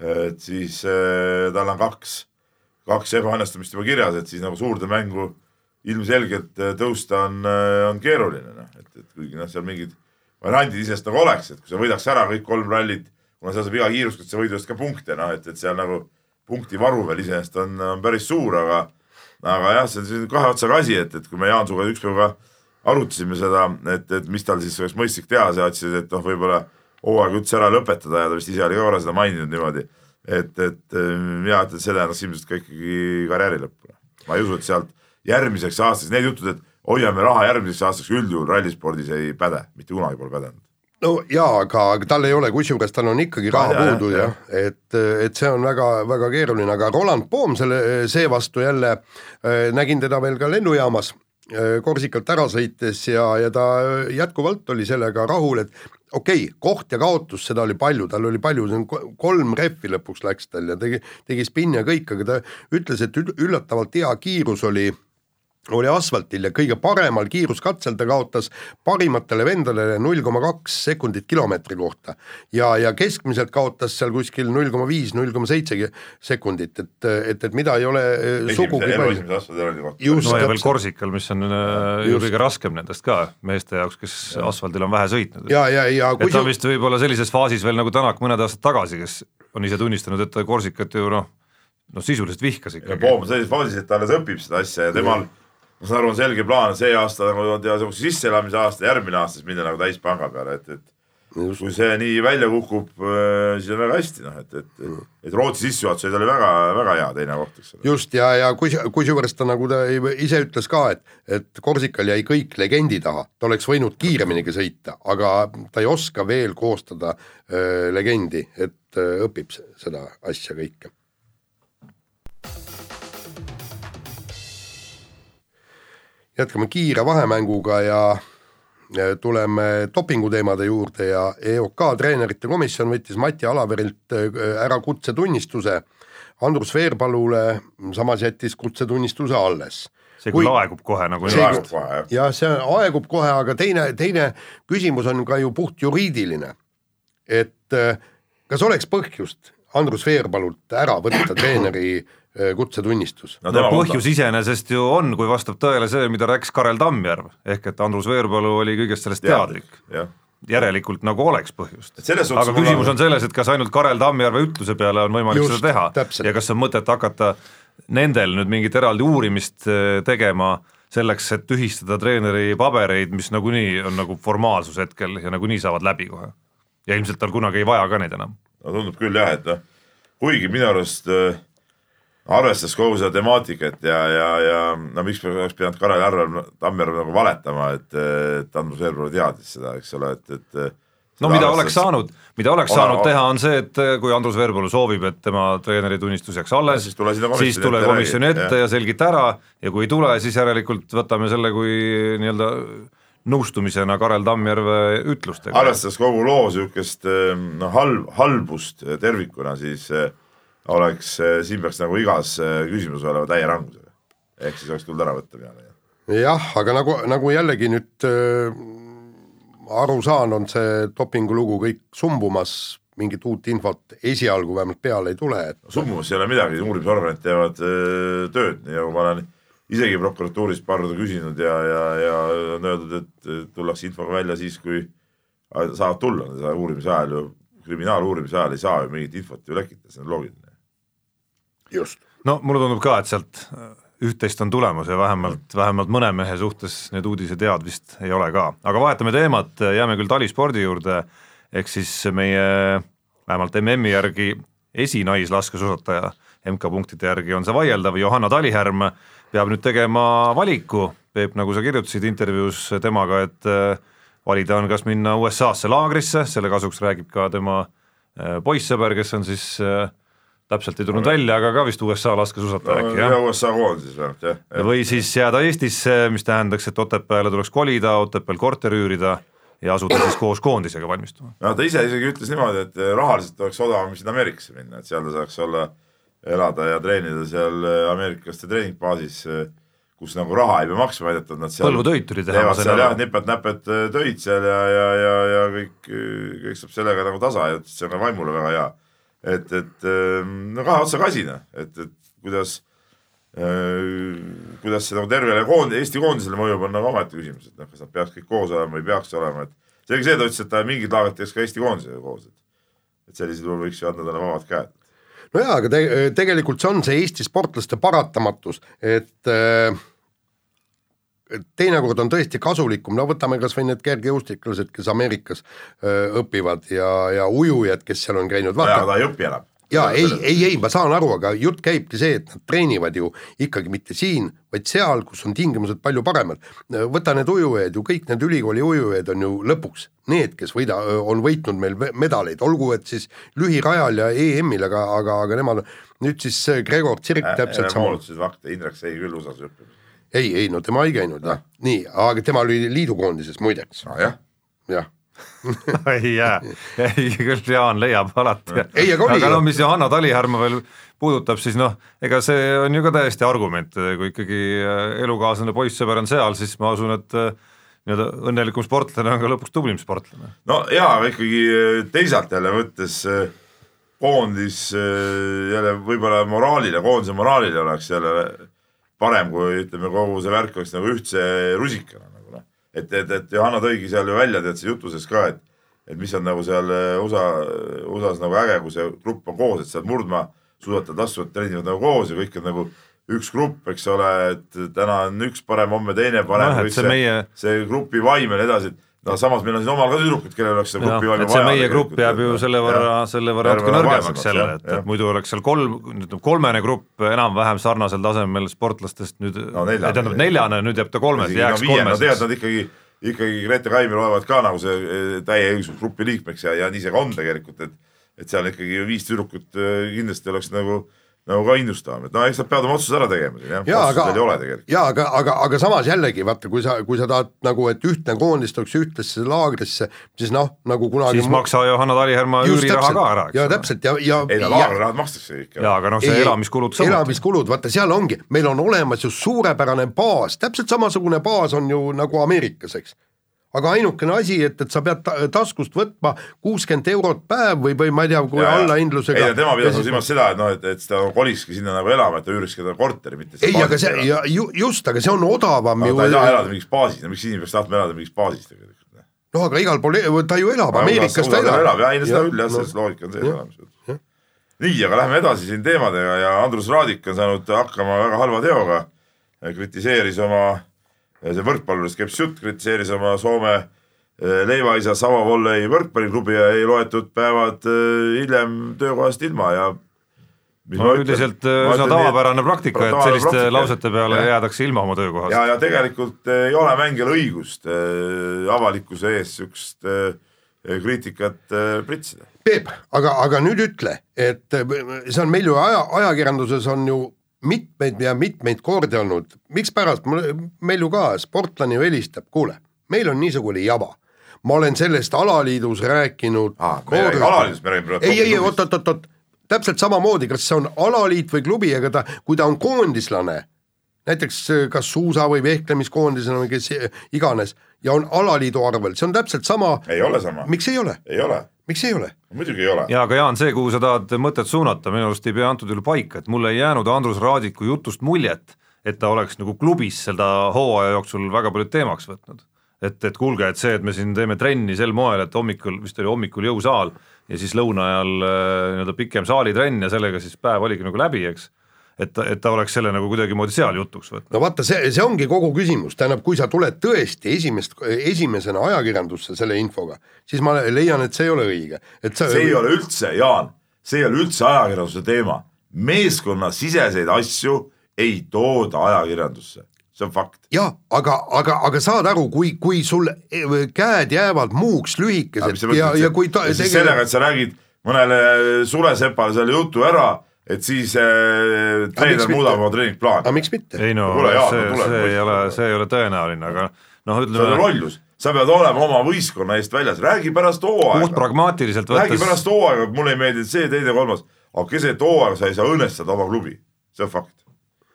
Et siis äh, tal on kaks, kaks ebaõnnestumist juba kirjas, et siis nagu suurde mängu ilmselgelt äh, tõusta on, on keeruline, noh, et, et kuigi noh, seal mingid variandid iseenesest nagu oleks, et kui sa võidaks ära kõik kolm rallit, kuna seal saab iga kiiruskatse võidu eest ka punkte, noh, et, et seal nagu punkti varu veel iseenesest on, on päris suur, aga aga jah, see on selline kahe otsaga asi, et, et kui me Jaansuga ükspäev ka arutasime seda, et, et mis tal siis oleks mõistlik teha, sa ütlesid, et noh, võib-olla hooaeg üldse ära lõpetada ja ta vist ise oli ka korra seda maininud niimoodi. et, et ähm, ja, et see tähendaks ilmselt ka ikkagi karjääri lõppu. ma ei usu, et sealt järgmiseks aastaks, need jutud, et hoiame raha järgmiseks aastaks üldjuhul rallispordis ei päde, mitte kunagi pole pädenud. no jaa, aga, aga tal ei ole, kusjuures tal on ikkagi raha puudu jah jah., et, et see on väga-väga keeruline, aga Roland Poom selle, seevastu jälle äh, nägin teda veel ka lennujaamas äh, Korsikalt ära sõites ja, ja ta jätkuvalt oli sellega rahul, et okei okay,, koht ja kaotus, seda oli palju, tal oli palju, see on ko- kolm rehvi lõpuks läks tal ja tegi, tegi spinni ja kõik, aga ta ütles, et üll- üllatavalt hea kiirus oli oli asfaltil ja kõige paremal kiiruskatsel ta kaotas parimatele vendadele null koma kaks sekundit kilomeetri kohta ja, ja keskmiselt kaotas seal kuskil null koma viis, null koma seitse sekundit, et, et, et mida ei ole eh, sugugi palju. esimese kohta. Just. no ja veel täpselt. Korsikal, mis on äh, ju kõige raskem nendest ka meeste jaoks, kes asfaldil on vähe sõitnud. ja, ja, ja et kui ta vist võib-olla sellises faasis veel nagu Tänak mõned aastad tagasi, kes on ise tunnistanud, et ta Korsikat ju noh, noh sisuliselt vihkas ja ikkagi. Poom on sellises faasis, et ta alles õpib seda asja ja temal, ma saan aru, on selge plaan see aasta nagu teha siukse sisseelamise aasta, järgmine aasta siis minna nagu täispanga peale, et, et kui see nii välja kukub, siis on väga hästi, noh, et, et, et Rootsi sissejuhatus oli väga-väga hea teine koht, eks ole. just ja, ja kus, kusjuures ta nagu ta ise ütles ka, et, et Korsikal jäi kõik legendi taha, ta oleks võinud kiireminigi sõita, aga ta ei oska veel koostada öö, legendi, et öö, õpib se- seda asja kõike. Jätkame kiire vahemänguga ja ja tuleme dopinguteemade juurde ja EOK treenerite komisjon võttis Mati Alaverilt öö, ära kutsetunnistuse Andrus Veerpalule samas jättis kutsetunnistuse alles. see küll aegub kohe nagu See- aegub kohe jah. ja see aegub kohe, aga teine, teine küsimus on ka ju puht juriidiline. et äh, kas oleks põhjust Andrus Veerpalult ära võtta treeneri äh, kutsetunnistus? no no põhjus iseenesest ju on, kui vastab tõele see, mida rääkis Karel Tammjärv, ehk et Andrus Veerpalu oli kõigest sellest teadlik. jah, järelikult nagu oleks põhjust. Et selles suhtes aga küsimus on- selles, et kas ainult Karel Tammjärve ütluse peale on võimalik Just, seda teha täpselt. ja kas on mõtet hakata nendel nüüd mingit eraldi uurimist eh, tegema selleks, et tühistada treeneri pabereid, mis nagunii on nagu formaalsus hetkel ja nagunii saavad läbi kohe. ja ilmselt tal kunagi ei vaja ka neid enam. no tundub küll jah, et noh, kuigi minu arust äh, arvestades kogu seda temaatikat ja, ja, ja no miks oleks pidanud Karel Järvel, Tammjärv nagu valetama, et, et Andrus Veerpalu teadis seda, eks ole, et, et no mida oleks saanud, mida oleks ole, saanud teha, on see, et kui Andrus Veerpalu soovib, et tema treeneritunnistus jääks alles, siis tule, siis tule komisjoni ette ja, ja selgita ära ja kui ei tule, siis järelikult võtame selle kui nii-öelda nõustumisena Karel Tammjärve ütlustega. arvestades kogu loo niisugust noh, halb, halbust tervikuna, siis äh, oleks, eh, siin peaks nagu igas eh, küsimuses olema täie rangusega. ehk siis oleks tulnud ära võtta peale. jah, aga nagu, nagu jällegi nüüd äh, aru saan, on see dopingulugu kõik sumbumas, mingit uut infot esialgu vähemalt peale ei tule, et sumbumas ei ole midagi, uurimisorganid teevad äh, tööd, nii nagu ma olen isegi prokuratuuris paar korda küsinud ja, ja, ja on öeldud, et tullakse infoga välja siis, kui saavad tulla, uurimise ajal ju, kriminaaluurimise ajal ei saa ju mingit infot ju lekitada, see on loogiline just. no mulle tundub ka, et sealt äh, üht-teist on tulemas ja vähemalt, vähemalt mõne mehe suhtes need uudised head vist ei ole ka, aga vahetame teemat, jääme küll talispordi juurde, ehk siis meie vähemalt MM-i järgi esinaislaskesuusataja, MK-punktide järgi on see vaieldav, Johanna Talihärm peab nüüd tegema valiku, Peep, nagu sa kirjutasid intervjuus temaga, et äh, valida on, kas minna USA-sse laagrisse, selle kasuks räägib ka tema äh, poissõber, kes on siis äh, täpselt ei tulnud no, välja, aga ka vist USA laskesuusataja äkki no, jah? USA koondises vähemalt jah ja.. või siis jääda Eestisse, mis tähendaks, et Otepääle tuleks kolida, Otepääl korter üürida ja asuda siis koos koondisega valmistuma. no ta ise isegi ütles niimoodi, et rahaliselt oleks odavam sinna Ameerikasse minna, et seal ta saaks olla, elada ja treenida seal ameeriklaste treeningbaasis, kus nagu raha ei pea maksma, väidetavalt nad seal põlvutöid teevad seal jah, nipet-näpet töid seal ja, ja, ja, ja kõik, kõik saab sellega nagu tasa ja see on ka vaimule väga hea et, et ehm, no kahe otsaga asi noh, et, et kuidas äh,, kuidas see nagu tervele koond-, Eesti koondisele mõjub, on nagu omaette küsimus, et noh, kas nad peaks kõik koos olema või ei peaks olema, et selge see, ta ütles, et ta mingid laagrid teeks ka Eesti koondisega koos, et et sellisel juhul võiks ju anda talle vabad käed. No jaa, aga te, tegelikult see on see Eesti sportlaste paratamatus, et äh, teinekord on tõesti kasulikum, no võtame kas või need kergejõustiklased, kes Ameerikas öö, õpivad ja, ja ujujad, kes seal on käinud. jaa, ta ei õpi enam. jaa, ei, ei, ei, ma saan aru, aga jutt käibki see, et nad treenivad ju ikkagi mitte siin, vaid seal, kus on tingimused palju paremad. võta need ujujad ju, kõik need ülikooli ujujad on ju lõpuks need, kes võida, on võitnud meil medaleid, olgu et siis lühirajal ja EM-il, aga, aga, aga nemad, nüüd siis Gregor Tsirk äh, täpselt sama. moodutasid fakte, Indrek sai küll USA-s õppima ei, ei no tema ei käinud jah, nii, aga tema oli liidukoondises muideks. Ah,. jah, jah. Ei jää, ei küll Jaan leiab alati. aga, aga no mis Johanna Talihärma veel puudutab, siis noh, ega see on ju ka täiesti argument, kui ikkagi äh, elukaaslane poissõber on seal, siis ma usun, et äh, nii-öelda õnnelikum sportlane on ka lõpuks tublim sportlane. no jaa, aga ikkagi äh, teisalt jälle võttes koondis jälle võib-olla moraalile, koondise moraalile oleks jälle parem, kui ütleme, kogu see värk oleks nagu ühtse rusikana nagu noh. et, et, et Johanna tõigi seal ju välja tead jutuses ka, et, et mis on nagu seal eh, USA, USA-s nagu äge, kui see grupp on koos, et seal murdmaa suusatavad, lastud treenivad nagu koos ja kõik on nagu üks grupp, eks ole, et täna on üks parem, homme teine parem no,, see, meie... see grupi vaim ja nii edasi no samas meil on siin omal ka tüdrukud, kellel oleks seda grupi vaja. see meie grupp jääb ju selle võrra, selle võrra natuke nõrgemaks jälle, et, et muidu oleks seal kolm, ütleme kolmene grupp enam-vähem sarnasel tasemel sportlastest nüüd no,, tähendab neljane, nüüd jääb ta kolmes, jääks no, kolmeseks. tead, nad ikkagi, ikkagi Grete Kaimi loevad ka nagu see eh, täieõiguslik grupi liikmeks ja, ja nii see ka on tegelikult, et et seal ikkagi viis tüdrukut eh, kindlasti oleks nagu äh, nagu ka innustavam, et no eks nad peavad oma otsuse ära tegema siin jah ja,, otsuseid ei ole tegelikult. jaa, aga, aga, aga samas jällegi vaata, kui sa, kui sa tahad nagu, et ühtne koondis tuleks ühtlasse laagrisse, siis noh, nagu kunagi siis maksa Johanna Talihärma üüriraha ka ära, eks ole. jaa, täpselt ja, ja ei no laagrirahat makstakse ikka. jaa, aga noh, see ei, elamiskulud samuti. elamiskulud, vaata seal ongi, meil on olemas ju suurepärane baas, täpselt samasugune baas on ju nagu Ameerikas, eks aga ainukene asi, et, et sa pead ta, taskust võtma kuuskümmend eurot päev või, või ma ei tea, kui allahindlusega. ei, tema pidas silmas seda, et noh, et, et ta koliski sinna nagu elama, et ta üüriski ta korteri, mitte. ei, aga see ja ju, just, aga see on odavam ju. ta ei taha elada mingis baasis, no miks inimene peaks tahtma elada mingis baasis tegelikult? noh, aga igal pool, ta ju elab, Ameerikas ta elab. elab jah, ei no seda küll jah, selles loogika on sees olemas. nii, aga lähme edasi siin teemadega ja Andrus Raadik on saanud hakkama väga halva teoga. kritiseeris oma see võrkpallurist käib jutt, kritiseeris oma Soome eh, leivaisa Savo Volley võrkpalliklubi ja ei loetud päevad eh, hiljem töökohast ilma ja no üldiselt äh, üsna tavapärane praktika, et selliste praktika. lausete peale ja. jäädakse ilma oma töökohast. ja, ja tegelikult äh, ei ole mängijal õigust äh, avalikkuse ees niisugust äh, kriitikat äh, pritsida. Peep, aga, aga nüüd ütle, et äh, see on meil ju aja, ajakirjanduses on ju mitmeid ja mitmeid kordi olnud, mikspärast, meil ju ka sportlane ju helistab, kuule, meil on niisugune jama ma olen sellest alaliidus rääkinud ah,. alaliidus me räägime ei, ei, oot, oot, oot, oot, täpselt samamoodi, kas see on alaliit või klubi, aga ta, kui ta on koondislane, näiteks kas suusa või vehklemiskoondisena või kes iganes ja on alaliidu arvel, see on täpselt sama. ei ole sama. miks ei ole? ei ole. Miks ei ole? muidugi ei ole. jaa, aga Jaan, see, kuhu sa tahad mõtet suunata, minu arust ei pea antud juhul paika, et mulle ei jäänud Andrus Raadiku jutust muljet, et ta oleks nagu klubis seda hooaja jooksul väga palju teemaks võtnud et, et kuulge, et see, et me siin teeme trenni sel moel, et hommikul, vist oli hommikul jõusaal ja siis lõuna ajal äh, nii-öelda pikem saalitrenn ja sellega siis päev oligi nagu läbi, eks et, et ta oleks selle nagu kuidagimoodi seal jutuks võtnud. no vaata, see, see ongi kogu küsimus, tähendab, kui sa tuled tõesti esimest, esimesena ajakirjandusse selle infoga, siis ma leian, et see ei ole õige, et sa see ei ole üldse, Jaan, see ei ole üldse ajakirjanduse teema, meeskonnasiseseid asju ei tooda ajakirjandusse see on fakt. jah, aga, aga, aga saad aru, kui, kui sul e, käed jäävad muuks lühikesed ja, ja kui ta. siis tegel... sellega, et sa räägid mõnele sulesepale selle jutu ära, et siis äh, treener muudab oma treeningplaani. aga miks mitte? ei no Kule, see, see ei ole, see ei ole tõenäoline, aga noh, ütleme. see on lollus, sa pead olema oma võistkonna eest väljas, räägi pärast hooaega. puht pragmaatiliselt võttes. räägi pärast hooaega, mulle ei meeldinud see, teine, kolmas, aga keset hooaega sa ei saa õnnestada oma klubi, see on fakt.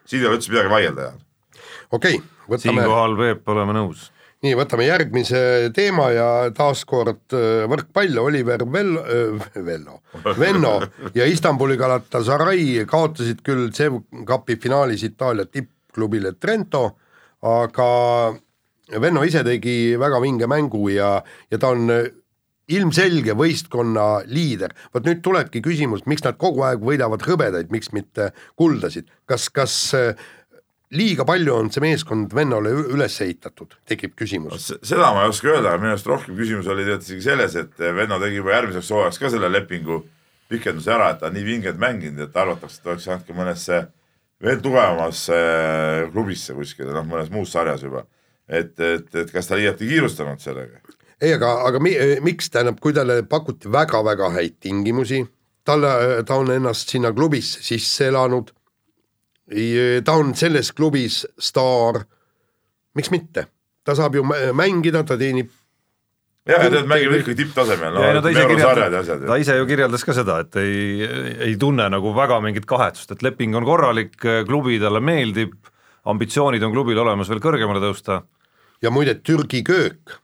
siin ei ole üldse midagi vaielda, Jaan okei okay,, võtame. siinkohal Peep, oleme nõus. Nii, võtame järgmise teema ja taaskord äh, võrkpall, Oliver äh,, Vello, Venno ja Istanbuli Galatasaray kaotasid küll CEV Cupi finaalis Itaalia tippklubile Trento, aga Venno ise tegi väga vinge mängu ja, ja ta on ilmselge võistkonna liider, vot nüüd tulebki küsimus, miks nad kogu aeg võidavad hõbedaid, miks mitte kuldasid, kas, kas liiga palju on see meeskond vennale üles ehitatud, tekib küsimus. seda ma ei oska öelda, aga minu arust rohkem küsimus oli tegelikult isegi selles, et venno tegi juba järgmiseks hooajaks ka selle lepingu pikenduse ära, et ta on nii vinget mänginud, et arvatakse, et oleks saanud ka mõnesse veel tugevamasse klubisse kuskile, noh, mõnes muus sarjas juba. et, et, et kas ta liiati kiirustanud sellega? ei, aga, aga mi, miks, tähendab, kui talle pakuti väga-väga häid tingimusi, talle, ta on ennast sinna klubisse sisse elanud ta on selles klubis staar, miks mitte, ta saab ju mängida, ta teenib jah, ja tead, mängib ikkagi tipptasemel. No, ta, ise kirjeldas, ta ise ju kirjeldas ka seda, et ei, ei tunne nagu väga mingit kahetsust, et leping on korralik, klubi talle meeldib, ambitsioonid on klubil olemas veel kõrgemale tõusta. ja muide, Türgi köök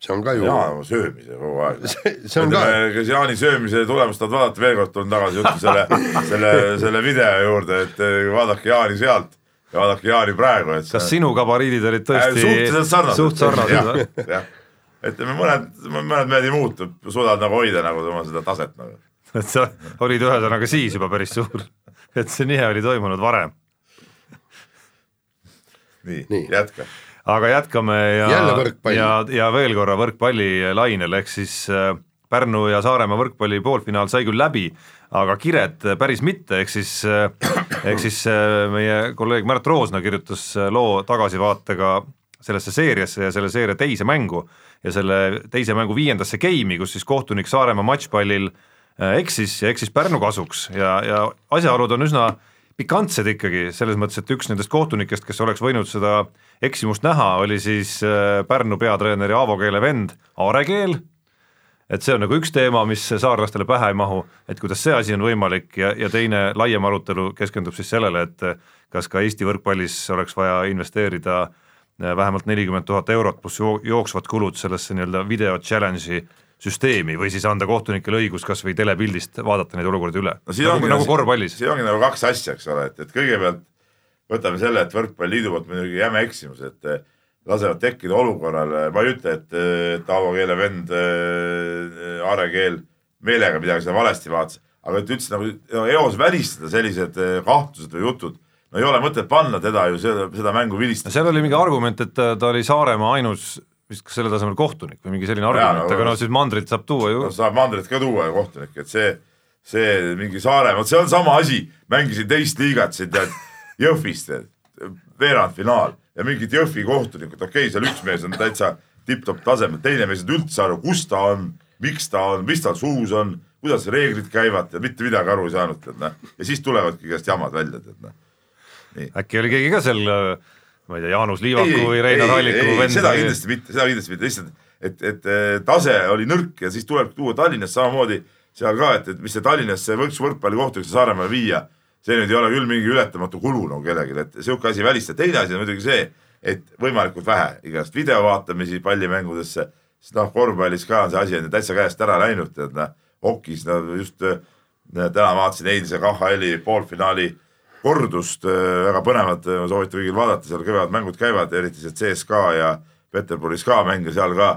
see on ka ju. jaa, söömise kogu aeg. see on ka. kas Jaani söömise tulemust tahad vaadata, veel kord tulen tagasi juttu selle, selle, selle video juurde, et vaadake Jaani sealt ja vaadake Jaani praegu, et. kas sinu gabariidid olid tõesti äh, suhteliselt sarnased? suht sarnased või? jah, ütleme mõned, mõned mehed ei muutu, suudavad nagu hoida nagu oma seda taset nagu. et sa olid ühesõnaga siis juba päris suur, et see nihe oli toimunud varem. nii, nii., jätka aga jätkame ja, ja, ja veel korra võrkpallilainel, ehk siis äh, Pärnu ja Saaremaa võrkpalli poolfinaal sai küll läbi, aga Kiret päris mitte, ehk siis, äh, ehk siis äh, meie kolleeg Märt Roosna kirjutas loo tagasivaatega sellesse seeriasse ja selle seeria teise mängu ja selle teise mängu viiendasse game'i, kus siis kohtunik Saaremaa matšpallil eksis ja eksis Pärnu kasuks. Ja, ja asjaolud on üsna pikantsed ikkagi, selles mõttes, et üks nendest kohtunikest, kes oleks võinud seda eksimust näha, oli siis äh, Pärnu peatreeneri Aavo Keele vend Aare Keel, et see on nagu üks teema, mis saarlastele pähe ei mahu, et kuidas see asi on võimalik ja, ja teine laiem arutelu keskendub siis sellele, et kas ka Eesti võrkpallis oleks vaja investeerida äh, vähemalt nelikümmend tuhat eurot pluss jooksvad kulud sellesse nii-öelda video challenge'i süsteemi või siis anda kohtunikele õigus kas või telepildist vaadata neid olukordi üle no,, nagu, nagu korvpallis. siin ongi nagu kaks asja, eks ole, et, et kõigepealt võtame selle, et Võrkpalliliidu poolt muidugi jäme eksimus, et eh, lasevad tekkida olukorral, ma ei ütle, et Taavo Keele vend äh, Aare Keel meelega midagi seal valesti vaatas, aga et üldse nagu no, eos välistada sellised eh, kahtlused või jutud no ei ole mõtet panna teda ju seda, seda mängu vilistama. seal oli mingi argument, et ta oli Saaremaa ainus vist kas selle tasemel kohtunik või mingi selline argument, aga no siis mandrit saab tuua ju no,. saab mandrit ka tuua ju kohtunik, et see, see mingi Saaremaa, vot see on sama asi, mängisin teist liigat siin tead Jõhvis tead, veerandfinaal ja mingid Jõhvi kohtunikud, okei okay,, seal üks mees on täitsa tipp-topp tasemel, teine mees ei saa üldse aru, kus ta on, miks ta on, mis tal suus on, kuidas reeglid käivad ja mitte midagi aru ei saanud, tead noh. ja siis tulevadki käest jamad välja, tead noh. äkki oli keegi ka seal, ma ei tea, Jaanus Liivaku või Reinar Alliku vend? seda kindlasti mitte, seda kindlasti mitte, lihtsalt et, et tase oli nõrk ja siis tuleb tuua Tallinnas samamoodi seal ka, et, et mis see Tallinnasse võiks võrkpallikohtusse Saaremaale viia see nüüd ei ole küll mingi ületamatu kulu nagu kellelegi, et sihuke asi välistada, teine asi on muidugi see, et võimalikult vähe igast video vaatamisi pallimängudesse, sest noh, korvpallis ka on see asi on täitsa käest ära läinud, tead noh, hokis no just äh, täna vaatasin eilse KHL-i poolfinaali kordust, äh, väga põnevad, soovitan kõigil vaadata, seal kõvevad mängud käivad, eriti see CSKA ja Peterburis ka mänge seal ka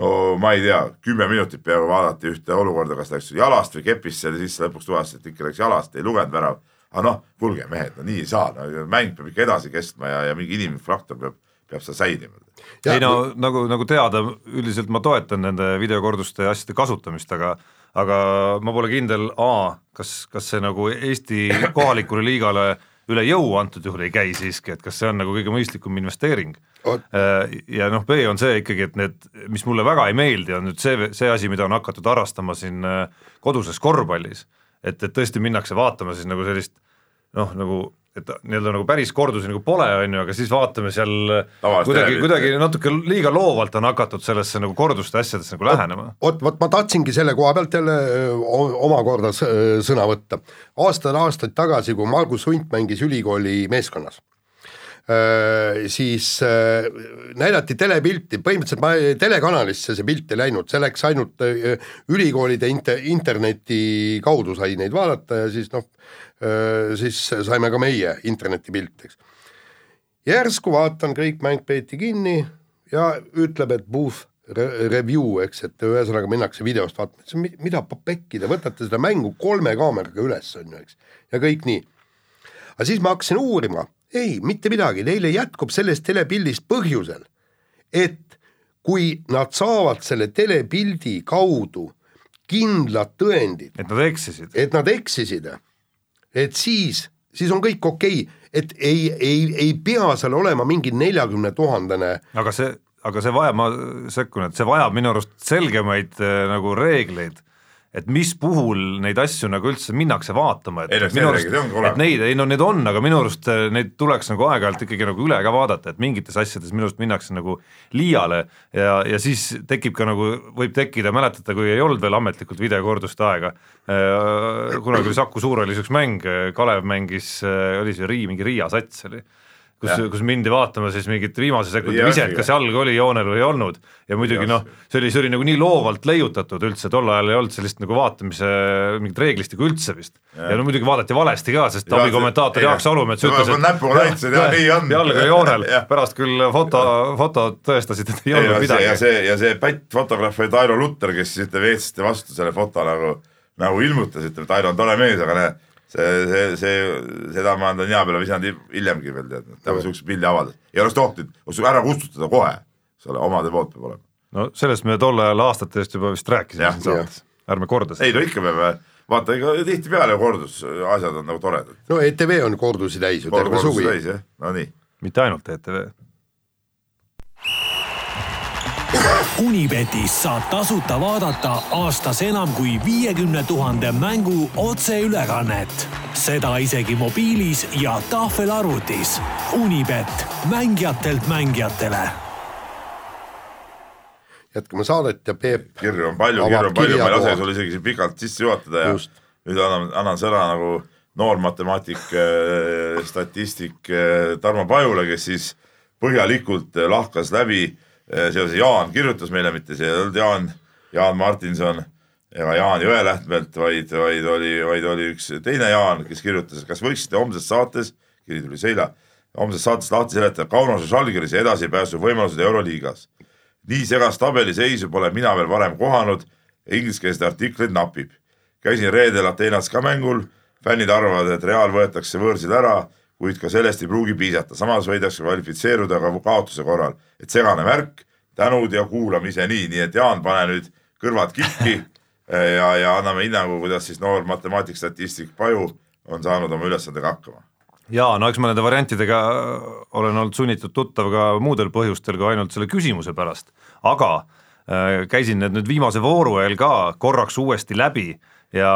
no ma ei tea, kümme minutit peaaegu vaadati ühte olukorda, kas läks jalast või kepist seal ja siis lõpuks tuvastati, et ikka läks jalast, ei lugenud värav aga noh, kuulge mehed, no nii ei saa no,, mäng peab ikka edasi kestma ja, ja mingi inimlik faktor peab, peab seal säilima. ei no nagu, nagu teada, üldiselt ma toetan nende videokorduste asjade kasutamist, aga aga ma pole kindel, A, kas, kas see nagu Eesti kohalikule liigale üle jõu antud juhul ei käi siiski, et kas see on nagu kõige mõistlikum investeering. Äh, ja noh, B on see ikkagi, et need, mis mulle väga ei meeldi, on nüüd see, see asi, mida on hakatud harrastama siin äh, koduses korvpallis et, et tõesti minnakse vaatama siis nagu sellist noh, nagu et nii-öelda nagu päris kordusi nagu pole, on ju, aga siis vaatame seal Tavalist kuidagi, kuidagi natuke liiga loovalt on hakatud sellesse nagu korduste asjadesse nagu lähenema. vot, vot ma tahtsingi selle koha pealt jälle omakorda sõna võtta. aastaid-aastaid tagasi, kui Margus Hunt mängis ülikooli meeskonnas siis näidati telepilti, põhimõtteliselt ma telekanalisse see pilt ei läinud, see läks ainult ülikoolide inter, interneti kaudu sai neid vaadata ja siis noh, siis saime ka meie internetipilt, eks. järsku vaatan, kõik mäng peeti kinni ja ütleb, et booth review, eks, et ühesõnaga minnakse videost vaatama, mida pekki, te võtate seda mängu kolme kaameraga üles, on ju, eks, ja kõik nii. aga siis ma hakkasin uurima ei, mitte midagi, neile jätkub sellest telepildist põhjusel, et kui nad saavad selle telepildi kaudu kindlad tõendid. et nad eksisid. et nad eksisid, et siis, siis on kõik okei okay., et ei, ei, ei pea seal olema mingi neljakümne tuhandene. aga see, aga see vajab, ma sekkun, et see vajab minu arust selgemaid äh, nagu reegleid et mis puhul neid asju nagu üldse minnakse vaatama, et, et minu arust, et neid, ei no need on, aga minu arust eh, neid tuleks nagu aeg-ajalt ikkagi nagu üle ka vaadata, et mingites asjades minu arust minnakse nagu liiale ja, ja siis tekib ka nagu, võib tekkida, mäletate, kui ei olnud veel ametlikult videokorduste aega, eh, kunagi oli Saku Suur oli üks mäng, Kalev mängis, eh, oli see Rii, mingi Riia sats oli kus, kus mindi vaatama siis mingit viimase sekundi viset, kas jalg oli joonel või ei olnud. ja muidugi noh, see oli, see oli nagu nii loovalt leiutatud üldse, tol ajal ei olnud sellist nagu vaatamise mingit reeglistikku üldse vist. ja no muidugi vaadati valesti ka, sest abikommentaator Jaak Salumets ütles, et näpuga näitasid ja nii on. jalg oli joonel, pärast küll foto, fotod tõestasid, et ei olnud midagi. ja see, ja see pättfotograaf oli Tairo Lutter, kes siis ütleme eestlaste vastu selle foto nagu, nagu ilmutas, ütleme, Tairo on tore mees, aga näe see, see, see, seda ma olen nina peale visanud hiljemgi veel tead, ta siukse pildi avaldas, ei oleks tohtinud, oleks ära kustutada kohe, eks ole, omade poolt peab olema. no sellest me tol ajal aastate eest juba vist rääkisime siin saates, ärme korda seda. ei no ikka peame, vaata ega tihtipeale kordus, asjad on nagu toredad. no ETV on kordusi täis ju terve suvi. no nii. mitte ainult ETV Unibetis saab tasuta vaadata aastas enam kui viiekümne tuhande mängu otseülekannet. seda isegi mobiilis ja tahvelarvutis. Unibet, mängijatelt mängijatele. jätkame saadet ja Peep. kirju on palju, kirju on palju, ma ei lase sul isegi siin pikalt sisse juhatada ja Just. nüüd annan, annan sõna nagu noor matemaatik, äh, statistik äh, Tarmo Pajule, kes siis põhjalikult äh, lahkas läbi seoses Jaan kirjutas meile, mitte see ei olnud Jaan, Jaan Martinson ega Jaan Jõelähtmelt, vaid, vaid oli, vaid oli üks teine Jaan, kes kirjutas, kas võiksite homses saates, kiri tuli seila, homses saates lahti seletada Kaunase Žalgirise edasipääsu võimalused Euroliigas. nii segast tabeliseisu pole mina veel varem kohanud, ingliskeelseid artikleid napib. käisin reedel Ateenas ka mängul, fännid arvavad, et Real võetakse võõrsil ära kuid ka sellest ei pruugi piisata, samas võidakse kvalifitseeruda ka kaotuse korral, et segane värk, tänud ja kuulamiseni, nii. Et Jaan, pane nüüd kõrvad kikki ja, ja anname hinnangu, kuidas siis noor matemaatik, statistik Paju on saanud oma ülesandega hakkama. Ja no eks ma nende variantidega olen olnud sunnitud tuttav ka muudel põhjustel kui ainult selle küsimuse pärast, aga äh, käisin need nüüd viimase vooru eel ka korraks uuesti läbi ja,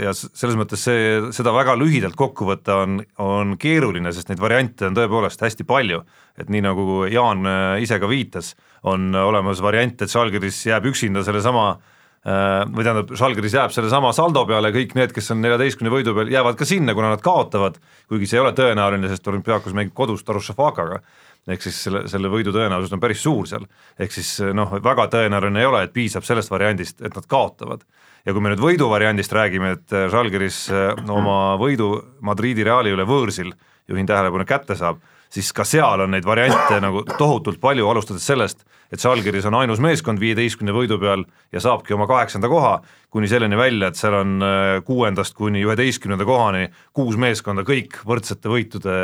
ja selles mõttes see, seda väga lühidalt kokku võtta on, on keeruline, sest neid variante on tõepoolest hästi palju. et nii nagu Jaan äh, ise ka viitas, on olemas variant, et Žalgiris jääb üksinda sellesama äh, või tähendab, Žalgiris jääb sellesama saldo peale, kõik need, kes on neljateistkümne võidu peal, jäävad ka sinna, kuna nad kaotavad, kuigi see ei ole tõenäoline, sest olümpiaakos mängib kodus Darussafakaga, ehk siis selle, selle võidu tõenäosus on päris suur seal. ehk siis noh, väga tõenäoline ei ole, et piisab sellest variandist, et nad kaotavad. Ja kui me nüüd võidu variandist räägime, et Žalgiris no, oma võidu Madridi Reali üle võõrsil, juhin tähelepanu, kätte saab siis ka seal on neid variante nagu tohutult palju, alustades sellest, et Žalgiris on ainus meeskond viieteistkümne võidu peal ja saabki oma kaheksanda koha, kuni selleni välja, et seal on äh, kuuendast kuni üheteistkümnenda kohani kuus meeskonda kõik võrdsete võitude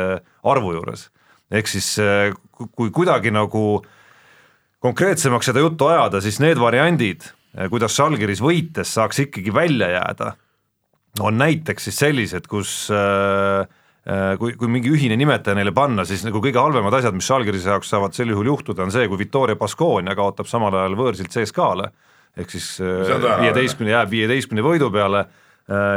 arvu juures. ehk siis äh, kui kuidagi nagu konkreetsemaks seda juttu ajada, siis need variandid, äh, kuidas Žalgiris võites saaks ikkagi välja jääda, on näiteks siis sellised, kus äh, Äh, kui, kui mingi ühine nimetaja neile panna, siis nagu kõige halvemad asjad, mis Žalgirise jaoks saavad sel juhul juhtuda, on see, kui Victoria Baskonia kaotab samal ajal võõrsilt CSKA-le, ehk siis viieteistkümne, jääb viieteistkümne võidu peale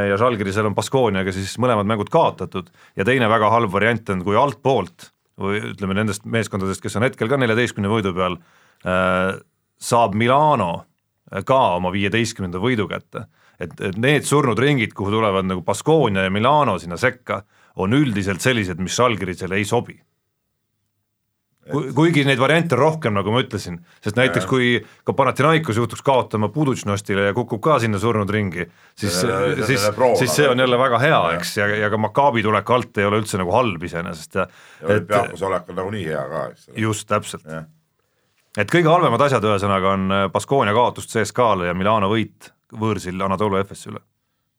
ja Žalgirisel on Baskoniaga siis mõlemad mängud kaotatud. Ja teine väga halb variant on, kui altpoolt või ütleme nendest meeskondadest, kes on hetkel ka neljateistkümne võidu peal, saab Milano ka oma viieteistkümnenda võidu kätte. et, et need surnud ringid, kuhu tulevad nagu Baskonia ja Milano sinna sekka on üldiselt sellised, mis Žalgirisele ei sobi. kuigi neid variante on rohkem, nagu ma ütlesin, sest näiteks ja. kui ka Panathinaikos juhtuks kaotama Pudučnostile ja kukub ka sinna surnud ringi, siis, siis, siis see on jälle väga hea, eks, ja, ja ka Maccabi tulek alt ei ole üldse nagu halb iseenesest ja. ja olümpiaakos olek on nagunii hea ka, eks ole. just, täpselt. Et kõige halvemad asjad ühesõnaga on Baskonia kaotus CSKA-le ja Milano võit võõrsil Anatolia FS-i üle.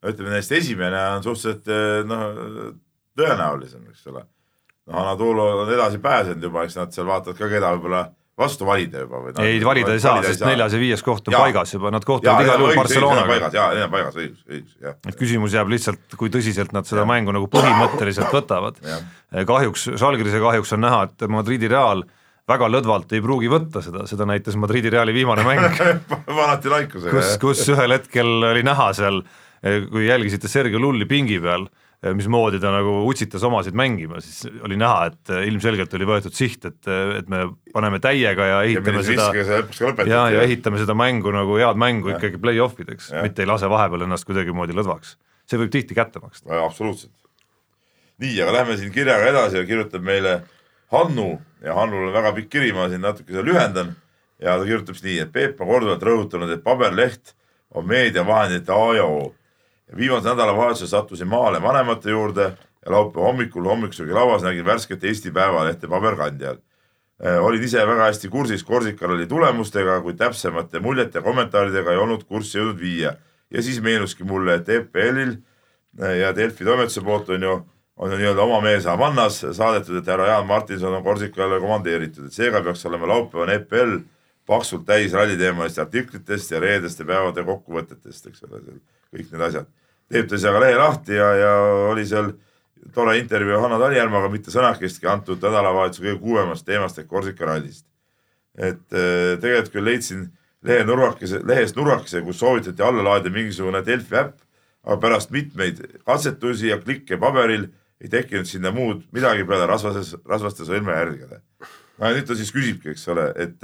ütleme neist esimene on suhteliselt noh tõenäolisem, eks ole. noh, Anatolo on edasi pääsenud juba, eks nad seal vaatavad ka, keda võib-olla vastu valida juba või. ei, valida ei saa, sest neljas ja viies koht on ja. paigas juba, nad kohtuvad igal juhul Barcelonaga. jaa, need on paigas, õigus, õigus, jah. et küsimus jääb lihtsalt, kui tõsiselt nad seda ja. mängu nagu põhimõtteliselt võtavad. kahjuks, Žalgirise kahjuks on näha, et Madridi Real väga lõdvalt ei pruugi võtta seda, seda näitas Madridi Reali viimane mäng kus, kus ühel hetkel oli näha seal, kui jälgisite Sergei Lulli pingi peal Äh, mismoodi ta nagu utsitas omasid mängima, siis oli näha, et äh, ilmselgelt oli võetud siht, et, äh, et me paneme täiega ja ehitame ja seda ja, ja ehitame seda mängu nagu head mängu ja. ikkagi play-off ideks, mitte ei lase vahepeal ennast kuidagimoodi lõdvaks. see võib tihti kätte maksta. absoluutselt. nii, aga lähme siin kirjaga edasi ja kirjutab meile Hannu ja Hannul on väga pikk kiri, ma siin natuke seda lühendan ja ta kirjutab siis nii, et Peep on korduvalt rõhutanud, et paberleht on meediavahendite A ja O viimase nädalavahetusel sattusin maale vanemate juurde ja laupäeva hommikul hommikusöögilauas nägin värsket Eesti Päevalehte paberkandjal. Äh, olin ise väga hästi kursis Korsikal oli tulemustega, kuid täpsemate muljete kommentaaridega ei olnud kurssi jõudnud viia. ja siis meenuski mulle, et EPL-il äh, ja Delfi toimetuse poolt on ju, on nii-öelda oma mees Havannas saadetud, et härra Jaan Martinson on Korsikale komandeeritud, et seega peaks olema laupäevane EPL paksult täis ralliteemalist artiklitest ja reedeste päevade kokkuvõtetest, eks ole, kõik need asjad. teeb ta siis aga lehe lahti ja, ja oli seal tore intervjuu Hanno Talijärvaga, mitte sõnakestki antud nädalavahetuse kõige kuumemast teemast ehk Korsika rallist. et äh, tegelikult küll leidsin lehe nurgakese, lehest nurgakese, kus soovitati alla laadida mingisugune Delfi äpp, aga pärast mitmeid katsetusi ja klikke paberil ei tekkinud sinna muud midagi peale rasvases, rasvaste sõrmejälgede. no nüüd ta siis küsibki, eks ole, et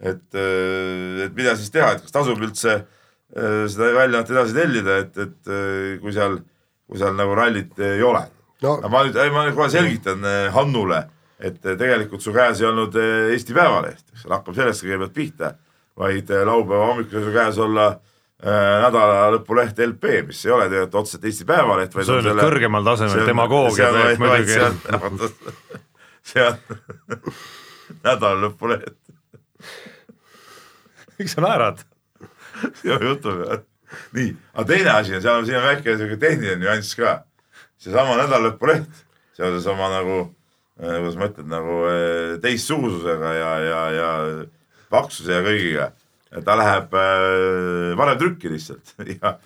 et, äh, et mida siis teha, et kas tasub üldse äh, seda väljaannet edasi tellida, et, et äh, kui seal, kui seal nagu rallit ei ole no.. aga ma nüüd, ma nüüd kohe selgitan Hannule, et tegelikult su käes ei olnud Eesti Päevaleht, eks ole, hakkab sellest kõigepealt pihta, vaid laupäeva hommikul su käes olla nädala lõpuleht LP, mis ei ole tegelikult otseselt Eesti Päevaleht. see on nüüd kõrgemal tasemel demagoogia teeb muidugi. see on nädala lõpuleht miks sa naerad? sinu jutu peale. nii, aga teine asi on, seal on, siin on väike sihuke tehniline nüanss ka. seesama nädalalõpuleht seoses oma nagu äh,, kuidas ma ütlen, nagu äh, teistsugususega ja, ja, ja paksuse ja kõigiga ta läheb äh, varem trükki lihtsalt. Ja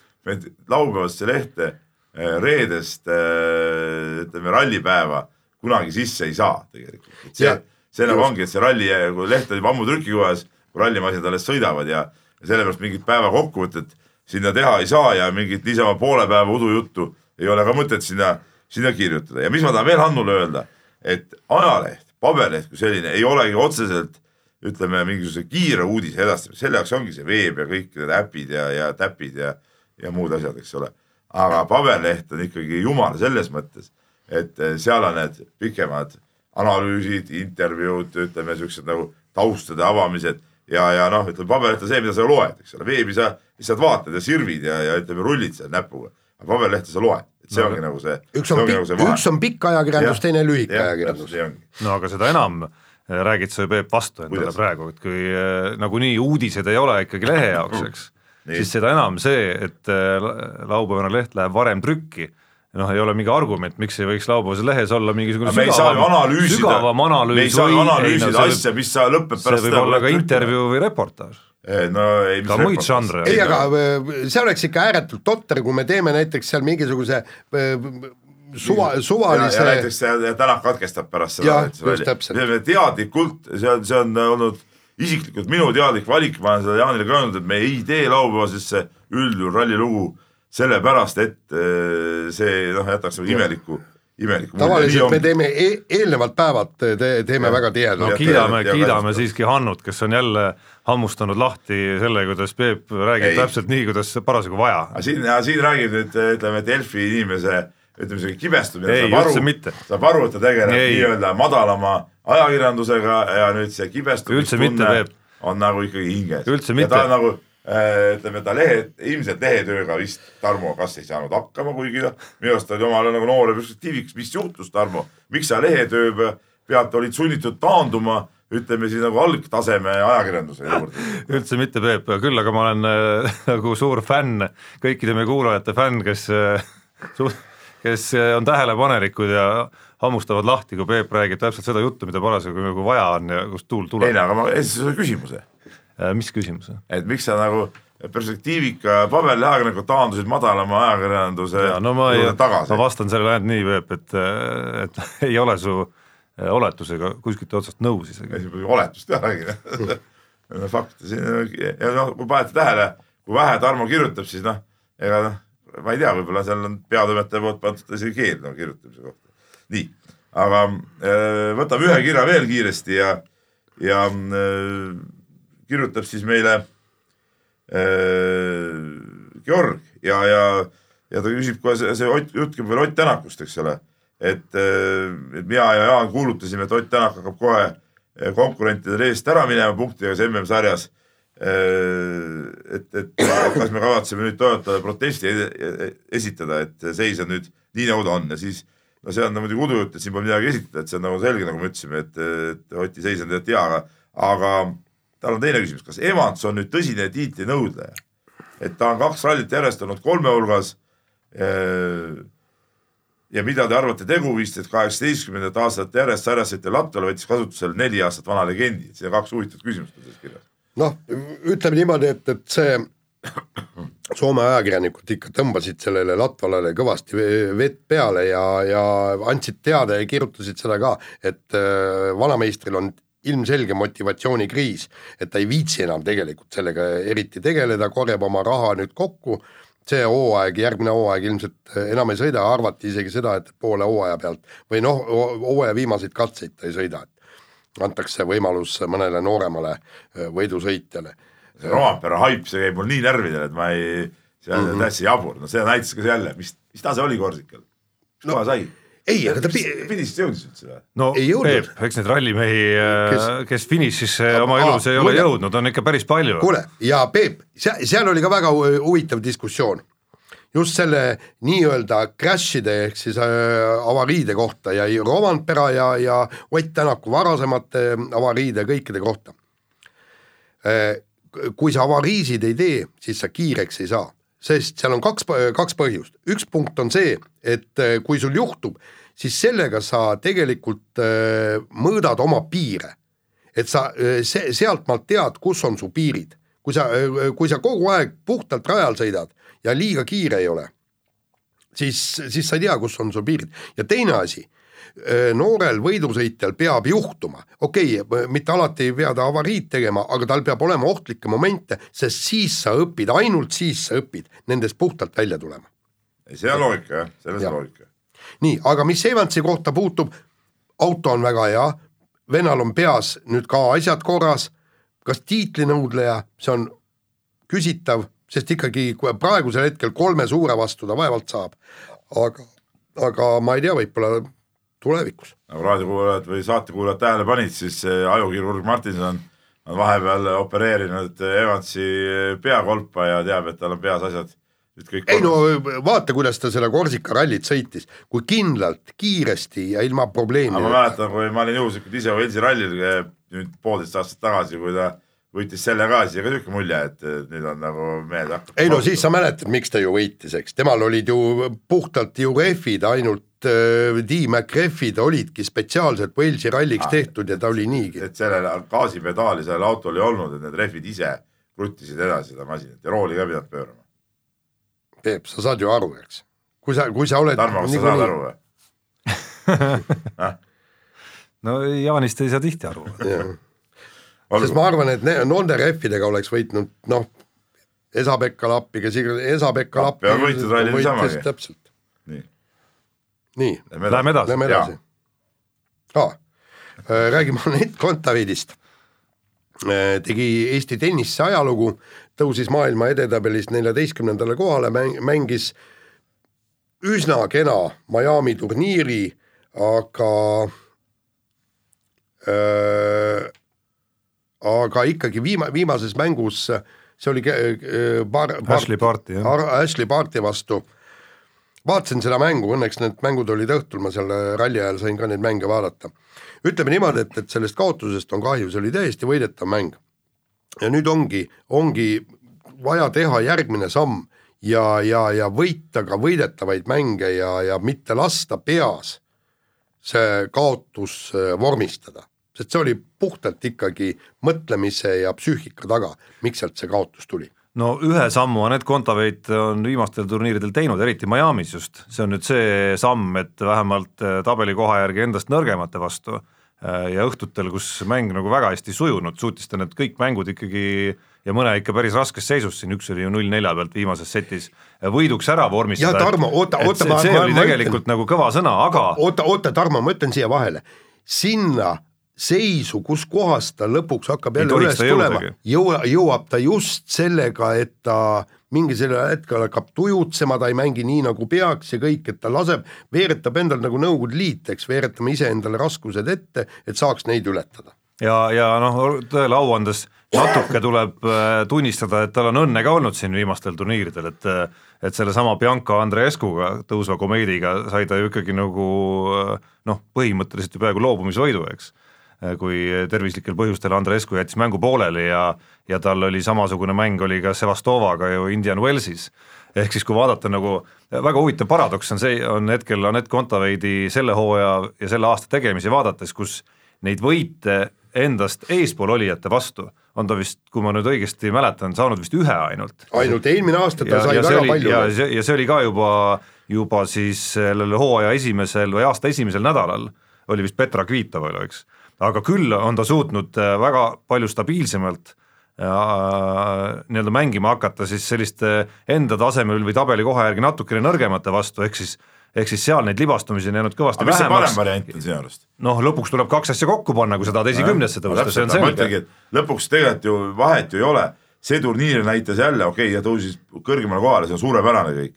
laupäevasse lehte äh, reedest äh, ütleme rallipäeva kunagi sisse ei saa tegelikult. see, see nagu ongi, et see ralli, kui leht on juba ammu trükikojas, rallimasinad alles sõidavad ja, ja sellepärast mingit päeva kokkuvõtet sinna teha ei saa ja mingit niisama poole päeva udujuttu ei ole ka mõtet sinna, sinna kirjutada. Ja mis ma tahan veel Hannule öelda, et ajaleht, paberleht kui selline ei olegi otseselt ütleme, mingisuguse kiire uudise edastamine, selle jaoks ongi see veeb ja kõik need äpid ja, ja täpid ja, ja muud asjad, eks ole. aga paberleht on ikkagi jumal selles mõttes, et eh, seal on need pikemad analüüsid, intervjuud, ütleme siuksed nagu taustade avamised ja, ja noh, ütleme paberleht on see, mida sa loed, eks ole, veebi sa lihtsalt vaatad ja sirvid ja, ja ütleme, rullid seal näpuga. aga paberlehte sa loed, et see no, ongi nagu see. üks on pikk, nagu üks on pikk ajakirjandus, teine lühike ajakirjandus. no aga seda enam räägid sa ju Peep vastu endale praegu, et kui äh, nagunii uudised ei ole ikkagi lehe jaoks, eks, siis seda enam see, et äh, laupäevane leht läheb varem trükki noh, ei ole mingi argument, miks ei võiks laupäevases lehes olla mingisugune me sügavam, sügavam analüüs me ei saa analüüsida no, asja, mis sa lõpeb pärast see võib olla ka intervjuu või reportaaž. no ei, ka muid žanre. ei, aga äh, see oleks ikka ääretult totter, kui me teeme näiteks seal mingisuguse suva, suvalise. näiteks Tänak katkestab pärast seda. teadlikult, see on, see on olnud isiklikult minu teadlik valik, ma olen seda Jaanile ka öelnud, et me ei tee laupäevasesse üldjuhul rallilugu sellepärast, et eh, see noh, jätaks nagu imeliku imeliku tavaliselt me teeme e eelnevad päevad te teeme ja, väga tihedalt. no kiidame, kiidame siiski Hannut, kes on jälle hammustanud lahti selle, kuidas Peep räägib ei. täpselt nii, kuidas parasjagu vaja. siin, siin räägib nüüd ütleme, Delfi inimese ütleme siuke kibestumine. üldse mitte. saab aru, et ta tegeleb nii-öelda madalama ajakirjandusega ja nüüd see kibestumistunne on nagu ikkagi hinges. mitte. ta nagu äh, ütleme, ta lehe, ilmselt lehetööga vist Tarmo kas ei saanud hakkama, kuigi noh, minu arust oli omal nagu noore perspektiiviks, mis juhtus, Tarmo, miks sa lehetöö pealt olid sunnitud taanduma ütleme siis nagu algtaseme ajakirjanduse juurde. üldse mitte, Peep, küll aga ma olen äh, nagu suur fänn, kõikide meie kuulajate fänn, kes äh, suht kes eh, on tähelepanelikud ja hammustavad lahti, kui Peep räägib täpselt seda juttu, mida parasjagu nagu vaja on ja kust tuul tuleb. ei no aga ma esitasin sulle küsimuse. Äh, mis küsimuse? et miks sa nagu perspektiivika paberleheajakirjanikud taandusid madalama ajakirjanduse ja, no ma ei, tagasi. ma vastan sellele ainult nii, Peep, et, et ei ole su äh, oletusega kuskilt otsast nõus isegi. oletust jah räägin fakt, siin ja noh, kui panete tähele, kui vähe Tarmo kirjutab, siis noh, ega noh ma ei tea, võib-olla seal on peatoimetaja poolt pandud isegi keeld no, kirjutamise kohta. nii, aga äh, võtame ühe kirja veel kiiresti ja, ja äh, kirjutab siis meile äh, Georg ja, ja, ja ta küsib kohe see, see Ott, jutt käib veel Ott Tänakust, eks ole. et, et mina ja Jaan kuulutasime, et Ott Tänak hakkab kohe konkurentidele eest ära minema punktidega MM-sarjas et, et kas me kavatseme nüüd Toyotale protesti esitada, et seis on nüüd nii nagu ta on ja siis no see on no, muidugi udujutt, et siin pole midagi esitada, et see on nagu selge, nagu me ütlesime, et, et Oti seis on tegelikult hea, aga, aga tal on teine küsimus, kas Evans on nüüd tõsine tiitlinõudleja? et ta on kaks rallit järjest olnud kolme hulgas. Äh, ja mida te arvate teguvist, et kaheksateistkümnendat aastat järjest sarjasite Latviale võttis kasutusele neli aastat vana legendi, siin on kaks huvitavat küsimust selles kirjas noh, ütleme niimoodi, et, et see Soome ajakirjanikud ikka tõmbasid sellele Latvalale kõvasti vett peale ja, ja andsid teada ja kirjutasid seda ka, et äh, vanameistril on ilmselge motivatsioonikriis, et ta ei viitsi enam tegelikult sellega eriti tegeleda, korjab oma raha nüüd kokku, see hooaeg, järgmine hooaeg ilmselt enam ei sõida, arvati isegi seda, et poole hooaja pealt või noh, hooaja viimaseid katseid ta ei sõida, et antakse võimalus mõnele nooremale äh, võidusõitjale. see Rompera haip, see käib mul nii närvidele, et ma ei, see on mm -hmm. täitsa jabur, no see näitas ka jälle, mis, mis tase oli Korsikal, mis no, koha sai? ei, aga ta finišisse jõudis üldse või? no Peep, eks neid rallimehi, äh, kes, kes finišisse oma elus ei ole jõudnud, on ikka päris palju. kuule, ja Peep, seal oli ka väga huvitav diskussioon just selle nii-öelda crash'ide ehk siis äh, avariide kohta ja Romantpera ja, ja Ott Tänaku varasemate avariide kõikide kohta äh,. kui sa avariisid ei tee, siis sa kiireks ei saa, sest seal on kaks, kaks põhjust, üks punkt on see, et äh, kui sul juhtub, siis sellega sa tegelikult äh, mõõdad oma piire. et sa äh, se-, sealtmaalt tead, kus on su piirid kui sa, kui sa kogu aeg puhtalt rajal sõidad ja liiga kiire ei ole, siis, siis sa ei tea, kus on sul piirid. Ja teine asi, noorel võidusõitjal peab juhtuma, okei okay,, mitte alati ei pea ta avariid tegema, aga tal peab olema ohtlikke momente, sest siis sa õpid, ainult siis sa õpid nendest puhtalt välja tulema. see on loogika jah, selles on loogika. nii, aga mis Evansi kohta puutub, auto on väga hea, vennal on peas nüüd ka asjad korras, kas tiitlinõudleja, see on küsitav, sest ikkagi praegusel hetkel kolme suure vastu ta vaevalt saab, aga, aga ma ei tea, võib-olla tulevikus. nagu raadiokuulajad või saatekuulajad tähele panid, siis ajukirurg Martinson on vahepeal opereerinud Evansi peakolpa ja teab, et tal on peas asjad. Nüüd kõik ei no vaata, kuidas ta selle Korsika rallit sõitis, kui kindlalt, kiiresti ja ilma aga ma mäletan, kui ma olin juhuslikult ise Velsi rallil eh, nüüd poolteist aastat tagasi, kui ta võitis selle ka, siis ka niisugune mulje, et nüüd on nagu mehed hakkavad ei no siis sa mäletad, miks ta ju võitis, eks, temal olid ju puhtalt ju rehvid, ainult äh, D-Mac rehvid olidki spetsiaalselt Walesi ralliks Ah. tehtud ja ta oli niigi. et sellel gaasipedaali sellel autol ei olnud, et need rehvid ise kruttisid edasi seda masinat ja rooli ka ei pidanud pöörama. Peep, sa saad ju aru, eks. kui sa, kui sa oled Tarmo, kas sa saad aru või? no Jaanist ei saa tihti aru. Sest ma arvan, et ne- nende rehvidega oleks võitnud noh, Esa-Pekka lappi, kes iganes, Esa-Pekka Lappi võitnud ralli niisamagi. täpselt, nii, nii, Läheme edasi. lähme edasi. Ah, räägime Anett Kontaveidist. tegi Eesti tennise ajalugu, tõusis maailma edetabelis neljateistkümnendale kohale, mängis üsna kena Miami turniiri, aga äh, aga ikkagi viima-, viimases mängus, see oli ke- äh, Bar-, Ashley Barti, jah. Ashley Barti vastu, vaatasin seda mängu, õnneks need mängud olid õhtul, ma seal ralli ajal sain ka neid mänge vaadata. ütleme niimoodi, et, et sellest kaotusest on kahju, see oli täiesti võidetav mäng. ja nüüd ongi, ongi vaja teha järgmine samm ja, ja, ja võita ka võidetavaid mänge ja, ja mitte lasta peas see kaotus äh, vormistada, sest see oli puhtalt ikkagi mõtlemise ja psüühika taga, miks sealt see kaotus tuli. no ühe sammu Anett Kontaveit on viimastel turniiridel teinud, eriti Miami's just, see on nüüd see samm, et vähemalt äh, tabelikoha järgi endast nõrgemate vastu äh, ja õhtutel, kus mäng nagu väga hästi sujunud, suutis ta need kõik mängud ikkagi ja mõne ikka päris raskes seisus, siin üks oli ju null nelja pealt viimases setis, võiduks ära vormistada. Ja Tarmo, oota- oota, ma- ma- ma tegelikult nagu kõva sõna, aga oota, oota, Tarmo, ma ütlen siia vahele, sinna seisu, kus kohas ta lõpuks hakkab jälle üles tulema jõua, jõuab ta just sellega, et ta mingisugusel hetkel hakkab tujutsema, ta ei mängi nii nagu peaks ja kõik, et ta laseb, veeretab endal nagu Nõukogude Liit, eks, veeretame iseendale raskused ette, et saaks neid ületada. ja, ja noh, tõele au andes natuke tuleb äh, tunnistada, et tal on õnne ka olnud siin viimastel turniiridel, et et sellesama Bianca Andreescuga, tõusva komeediga sai ta ju ikkagi nagu äh, noh, põhimõtteliselt ju peaaegu loobumisvõidu, eks. Kui tervislikel põhjustel Andreescu jättis mängu pooleli ja, ja tal oli samasugune mäng oli ka Sevastovaga ju Indian Wellsis ehk siis kui vaadata nagu väga huvitav paradoks on see, on hetkel Anett Kontaveidi selle hooaja ja selle aasta tegemisi vaadates, kus neid võite endast eespool olijate vastu on ta vist, kui ma nüüd õigesti mäletan, saanud vist ühe ainult. ainult eelmine aasta ta ja, sai ja väga oli palju ja see, ja see oli ka juba, juba siis sellel hooaja esimesel või aasta esimesel nädalal oli vist Petra Kvitoval, eks. Aga küll on ta suutnud äh, väga palju stabiilsemalt äh, nii-öelda mängima hakata siis selliste enda tasemel või tabelikoha järgi natukene nõrgemate vastu, ehk siis ehk siis seal neid libastumisi on jäänud kõvasti aga see parem vähemaks. variant on sinu arust? noh, lõpuks tuleb kaks asja kokku panna, kui sa tahad esikümnesse tõusta, see on selge lõpuks tegelikult ju vahet ju ei ole, see turniir näitas jälle, okei okay,, ta tõusis kõrgemale kohale, see on suurepärane kõik,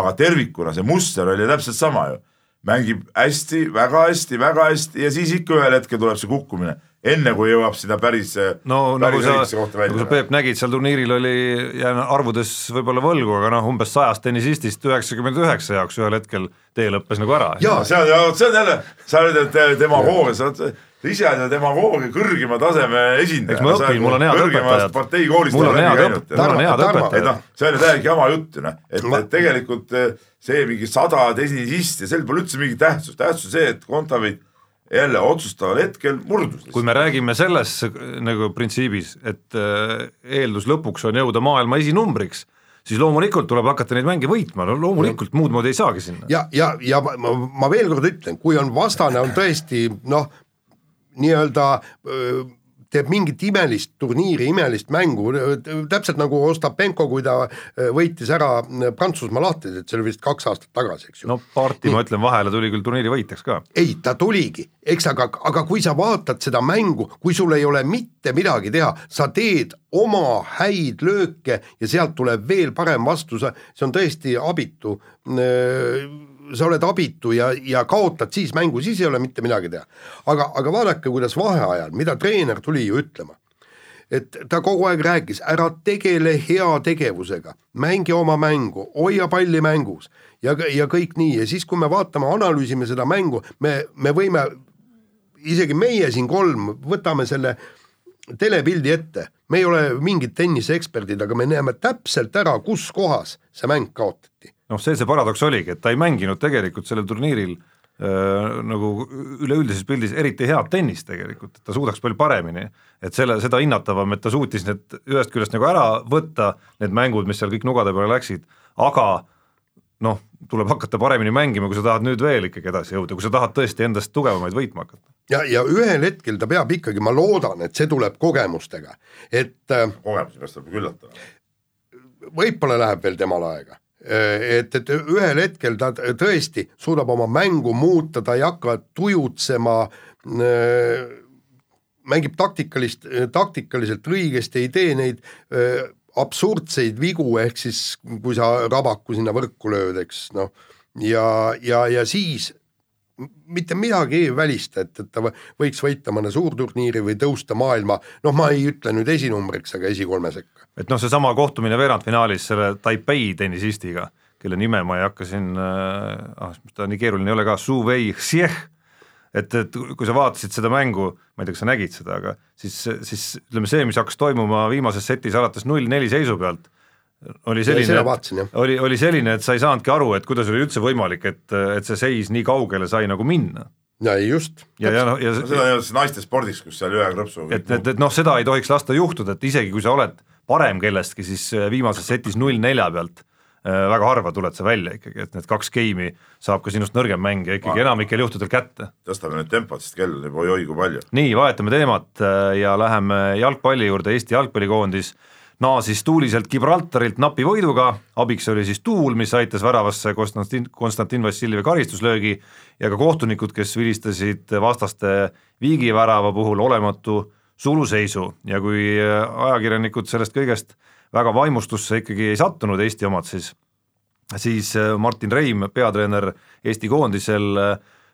aga tervikuna see muster oli täpselt sama ju. Mängib hästi, väga hästi, väga hästi ja siis ikka ühel hetkel tuleb see kukkumine, enne kui jõuab sinna päris, no nagu päris sa, õigesse kohta nagu sa. Peep nägid, seal turniiril oli, jään arvudes võib-olla võlgu, aga noh, umbes sajast tennisistist üheksakümmend üheksa jaoks ühel hetkel tee lõppes nagu ära. Jaa, see on, see on jälle, sa oled demagoogia, sa oled, ise oled demagoogia kõrgema taseme esindaja. Eks ma õpin, mul on head õpetajad. Mul on head käinud õp- mul on head õpetajad noh, see on ju täielik jama jutt ju noh, et tegelikult eh, see mingi sada tennisist ja sel pole üldse mingit tähtsust, tähtis on see, et Kontaveit jälle otsustaval hetkel murdus kui me räägime selles äh, nagu printsiibis, et äh, eeldus lõpuks on jõuda maailma esinumbriks, siis loomulikult tuleb hakata neid mänge võitma, no loomulikult muud moodi ei saagi sinna. ja, ja, ja ma, ma, ma veel kord ütlen, kui on vastane on tõesti noh, nii-öelda teeb mingit imelist turniiri, imelist mängu, täpselt nagu Ostapenko, kui ta võitis ära Prantsusmaa lahtised, see oli vist kaks aastat tagasi, eks ju. no parti, ma ütlen vahele, tuli küll turniiri võitjaks ka. ei, ta tuligi, eks aga, aga kui sa vaatad seda mängu, kui sul ei ole mitte midagi teha, sa teed oma häid lööke ja sealt tuleb veel parem vastus, see on tõesti abitu sa oled abitu ja, ja kaotad siis mängu, siis ei ole mitte midagi teha. aga, aga vaadake, kuidas vaheajal, mida treener tuli ju ütlema. et ta kogu aeg rääkis, ära tegele heategevusega, mängi oma mängu, hoia palli mängus. Ja, ja kõik nii. Ja siis, kui me vaatame, analüüsime seda mängu, me, me võime, isegi meie siin kolm, võtame selle telepildi ette, me ei ole mingid tenniseeksperdid, aga me näeme täpselt ära, kus kohas see mäng kaotati noh, see see paradoks oligi, et ta ei mänginud tegelikult sellel turniiril äh, nagu üleüldises pildis eriti head tennist tegelikult, et ta suudaks palju paremini, et selle, seda hinnatavam, et ta suutis need ühest küljest nagu ära võtta, need mängud, mis seal kõik nugade peale läksid, aga noh, tuleb hakata paremini mängima, kui sa tahad nüüd veel ikkagi edasi jõuda, kui sa tahad tõesti endast tugevamaid võitma hakata. ja, ja ühel hetkel ta peab ikkagi, ma loodan, et see tuleb kogemustega, et äh, kogemusi peaks tal üllatama. võib-olla läheb veel temal aega et, et ühel hetkel ta tõesti suudab oma mängu muuta, ta ei hakka tujutsema, äh, mängib taktikalist, taktikaliselt õigesti, ei tee neid äh, absurdseid vigu, ehk siis kui sa rabaku sinna võrku lööd, eks noh, ja, ja, ja siis mitte midagi ei välista, et, et ta võiks võita mõne suurturniiri või tõusta maailma, noh, ma ei ütle nüüd esinumbriks, aga esikolme sekka. et noh, seesama kohtumine veerandfinaalis selle Taipei tennisistiga, kelle nime ma ei hakka siin äh,, ah, ta nii keeruline ei ole ka, Su Wei Xieh, et, et kui sa vaatasid seda mängu, ma ei tea, kas sa nägid seda, aga siis, siis ütleme, see, mis hakkas toimuma viimases setis alates null-neli seisu pealt oli selline, oli, oli selline, et sa ei saanudki aru, et kuidas oli üldse võimalik, et, et see seis nii kaugele sai nagu minna. ja ei just. ja, ja noh, ja no, seda ei olnud naiste spordis, kus seal ühe krõpsu et, et, et noh, seda ei tohiks lasta juhtuda, et isegi kui sa oled parem kellestki, siis äh, viimases setis null nelja pealt äh, väga harva tuled sa välja ikkagi, et need kaks geimi saab ka sinust nõrgem mängija ikkagi enamikel juhtudel kätte. tõstame nüüd tempot, sest kell juba oi-oi kui palju. nii, vahetame teemat äh, ja läheme jalgpalli juurde, Eesti jalgpallikoondis naasis tuuliselt Gibraltarilt napi võiduga, abiks oli siis tuul, mis aitas väravasse Konstantin, Konstantin Vassiljevi karistuslöögi ja ka kohtunikud, kes vilistasid vastaste viigivärava puhul olematu suluseisu. Ja kui ajakirjanikud sellest kõigest väga vaimustusse ikkagi ei sattunud, Eesti omad siis, siis Martin Reim, peatreener Eesti koondisel,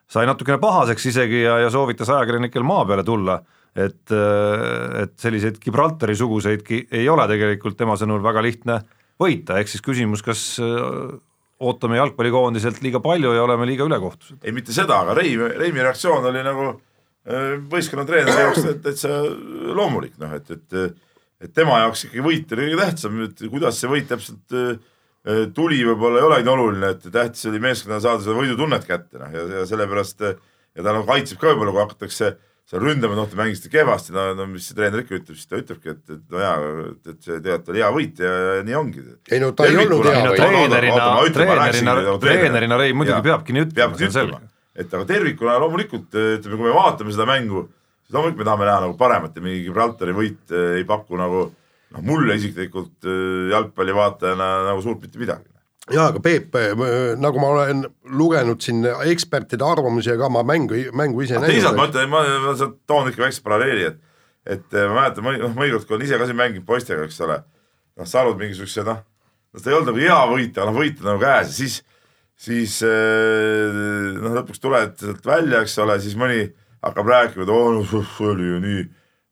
sai natukene pahaseks isegi ja, ja soovitas ajakirjanikel maa peale tulla et, äh, et selliseid Gibraltari suguseidki ei ole tegelikult tema sõnul väga lihtne võita, ehk siis küsimus, kas äh, ootame jalgpallikoondiselt liiga palju ja oleme liiga ülekohtused? ei, mitte seda, aga Reimi, Reimi reaktsioon oli nagu äh, võistkonna treeneri jaoks täitsa loomulik, noh et, et et tema jaoks ikkagi võit oli kõige tähtsam, et kuidas see võit täpselt tuli, võib-olla ei olegi oluline, et tähtis oli meeskonnale saada seda võidutunnet kätte, noh ja, ja sellepärast ja ta nagu kaitseb ka võib-olla, kui hakatakse äh, seal ründama, noh te mängisite kehvasti, no, no mis see treener ikka ütleb, siis ta ütlebki, et, et no jaa, et see tegelikult oli hea võit ja, ja nii ongi. ei no ta ei olnud hea võit. treenerina, treenerina, treenerina Rein muidugi peabki nii ütlema, see on selge. et aga tervikuna loomulikult ütleme, kui me vaatame seda mängu, siis loomulikult me tahame näha nagu paremat ja mingi Gibraltari võit eh, ei paku nagu noh, mulle isiklikult eh, jalgpallivaatajana nagu suurt mitte midagi jaa, aga Peep, nagu ma olen lugenud siin ekspertide arvamusi ja ka ma mängu, mängu ise näinud. teisalt ma ütlen, ma, ma toon ikka väikse paralleeli, et, et ma mäletan, noh, mõnikord, kui olen ise ka siin mänginud poistega, eks ole, noh, saanud mingisuguse noh, no seda ei olnud nagu hea võit, aga noh, võit on nagu käes ja siis, siis noh, lõpuks tuled sealt välja, eks ole, siis mõni hakkab rääkima, et oo, no see oli ju nii,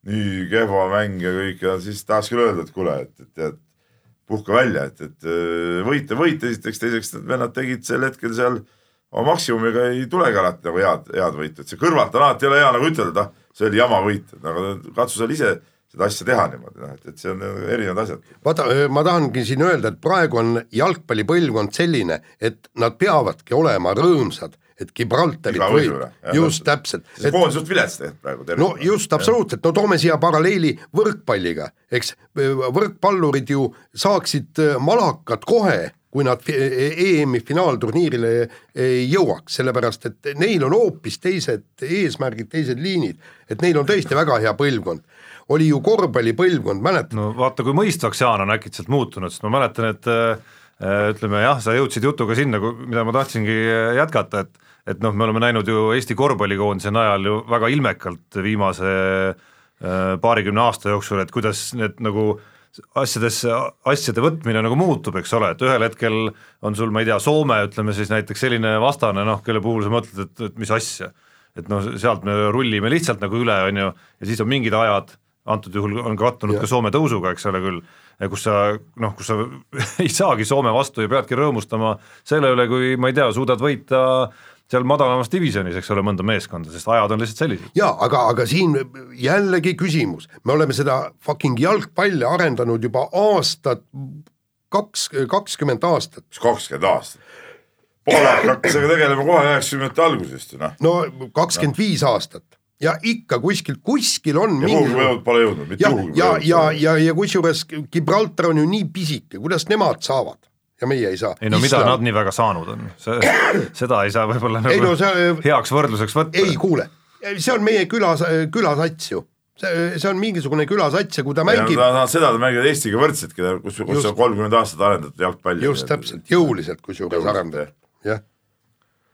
nii kehva mäng ja kõik ja siis tahaks küll öelda, et kuule, et, et tead puhka välja, et, et äh, võita, võita esiteks, teiseks need vennad tegid sel hetkel seal oma maksimumiga ei tulegi alati nagu head, head võitu, et see kõrvalt on alati ei ole hea nagu ütelda, et ah, see oli jama võit, aga katsu seal ise seda asja teha niimoodi, noh, et, et see on erinevad asjad. vaata, ma tahangi siin öelda, et praegu on jalgpallipõlvkond selline, et nad peavadki olema rõõmsad, et Gibraltarit võib just täpselt. see koondis suht vilets tegelikult praegu. no just, absoluutselt, no toome siia paralleeli võrkpalliga, eks võrkpallurid ju saaksid äh, malakat kohe, kui nad fi- EM-i finaalturniirile ei jõuaks, sellepärast et neil on hoopis teised eesmärgid, teised liinid, et neil on tõesti väga hea põlvkond. oli ju korvpallipõlvkond, mäletad? no vaata, kui mõistvaks Jaan on äkitselt muutunud, sest ma mäletan, et äh, ütleme jah, sa jõudsid jutuga sinna, mida ma tahtsingi äh, jätkata, et et noh, me oleme näinud ju Eesti korvpallikoondise najal ju väga ilmekalt viimase äh, paarikümne aasta jooksul, et kuidas need nagu asjadesse, asjade võtmine nagu muutub, eks ole, et ühel hetkel on sul, ma ei tea, Soome ütleme siis näiteks selline vastane noh, kelle puhul sa mõtled, et, et mis asja. Et noh, sealt me rullime lihtsalt nagu üle, on ju, ja siis on mingid ajad, antud juhul on kattunud ka Soome tõusuga, eks ole küll, kus sa noh, kus sa ei saagi Soome vastu ja peadki rõõmustama selle üle, kui ma ei tea, suudad võita seal madalamas divisjonis, eks ole, mõnda meeskonda, sest ajad on lihtsalt sellised. jaa, aga, aga siin jällegi küsimus, me oleme seda fucking jalgpalli arendanud juba aastat, kaks, kakskümmend aastat. üks kakskümmend aastat. Poolak hakkas sellega tegelema kohe üheksakümnendate algusest ju noh. no kakskümmend viis aastat ja ikka kuskil, kuskil on ja kuhugi me jõud- pole jõudnud, mitte ja, kuhugi ja, ja, ja, ja kusjuures Gibraltar on ju nii pisike, kuidas nemad saavad ja meie ei saa. ei no mida nad nii väga saanud on, seda ei saa võib-olla Ei nagu no see- heaks võrdluseks võtta. ei kuule, see on meie külas, külasats ju, see, see on mingisugune külasats ja kui ta mängib Nad nad seda mängivad Eestiga võrdselt, keda, kus, kus Just. on kolmkümmend aastat arendatud jalgpalli. just täpselt, jõuliselt kusjuures arendab, jah.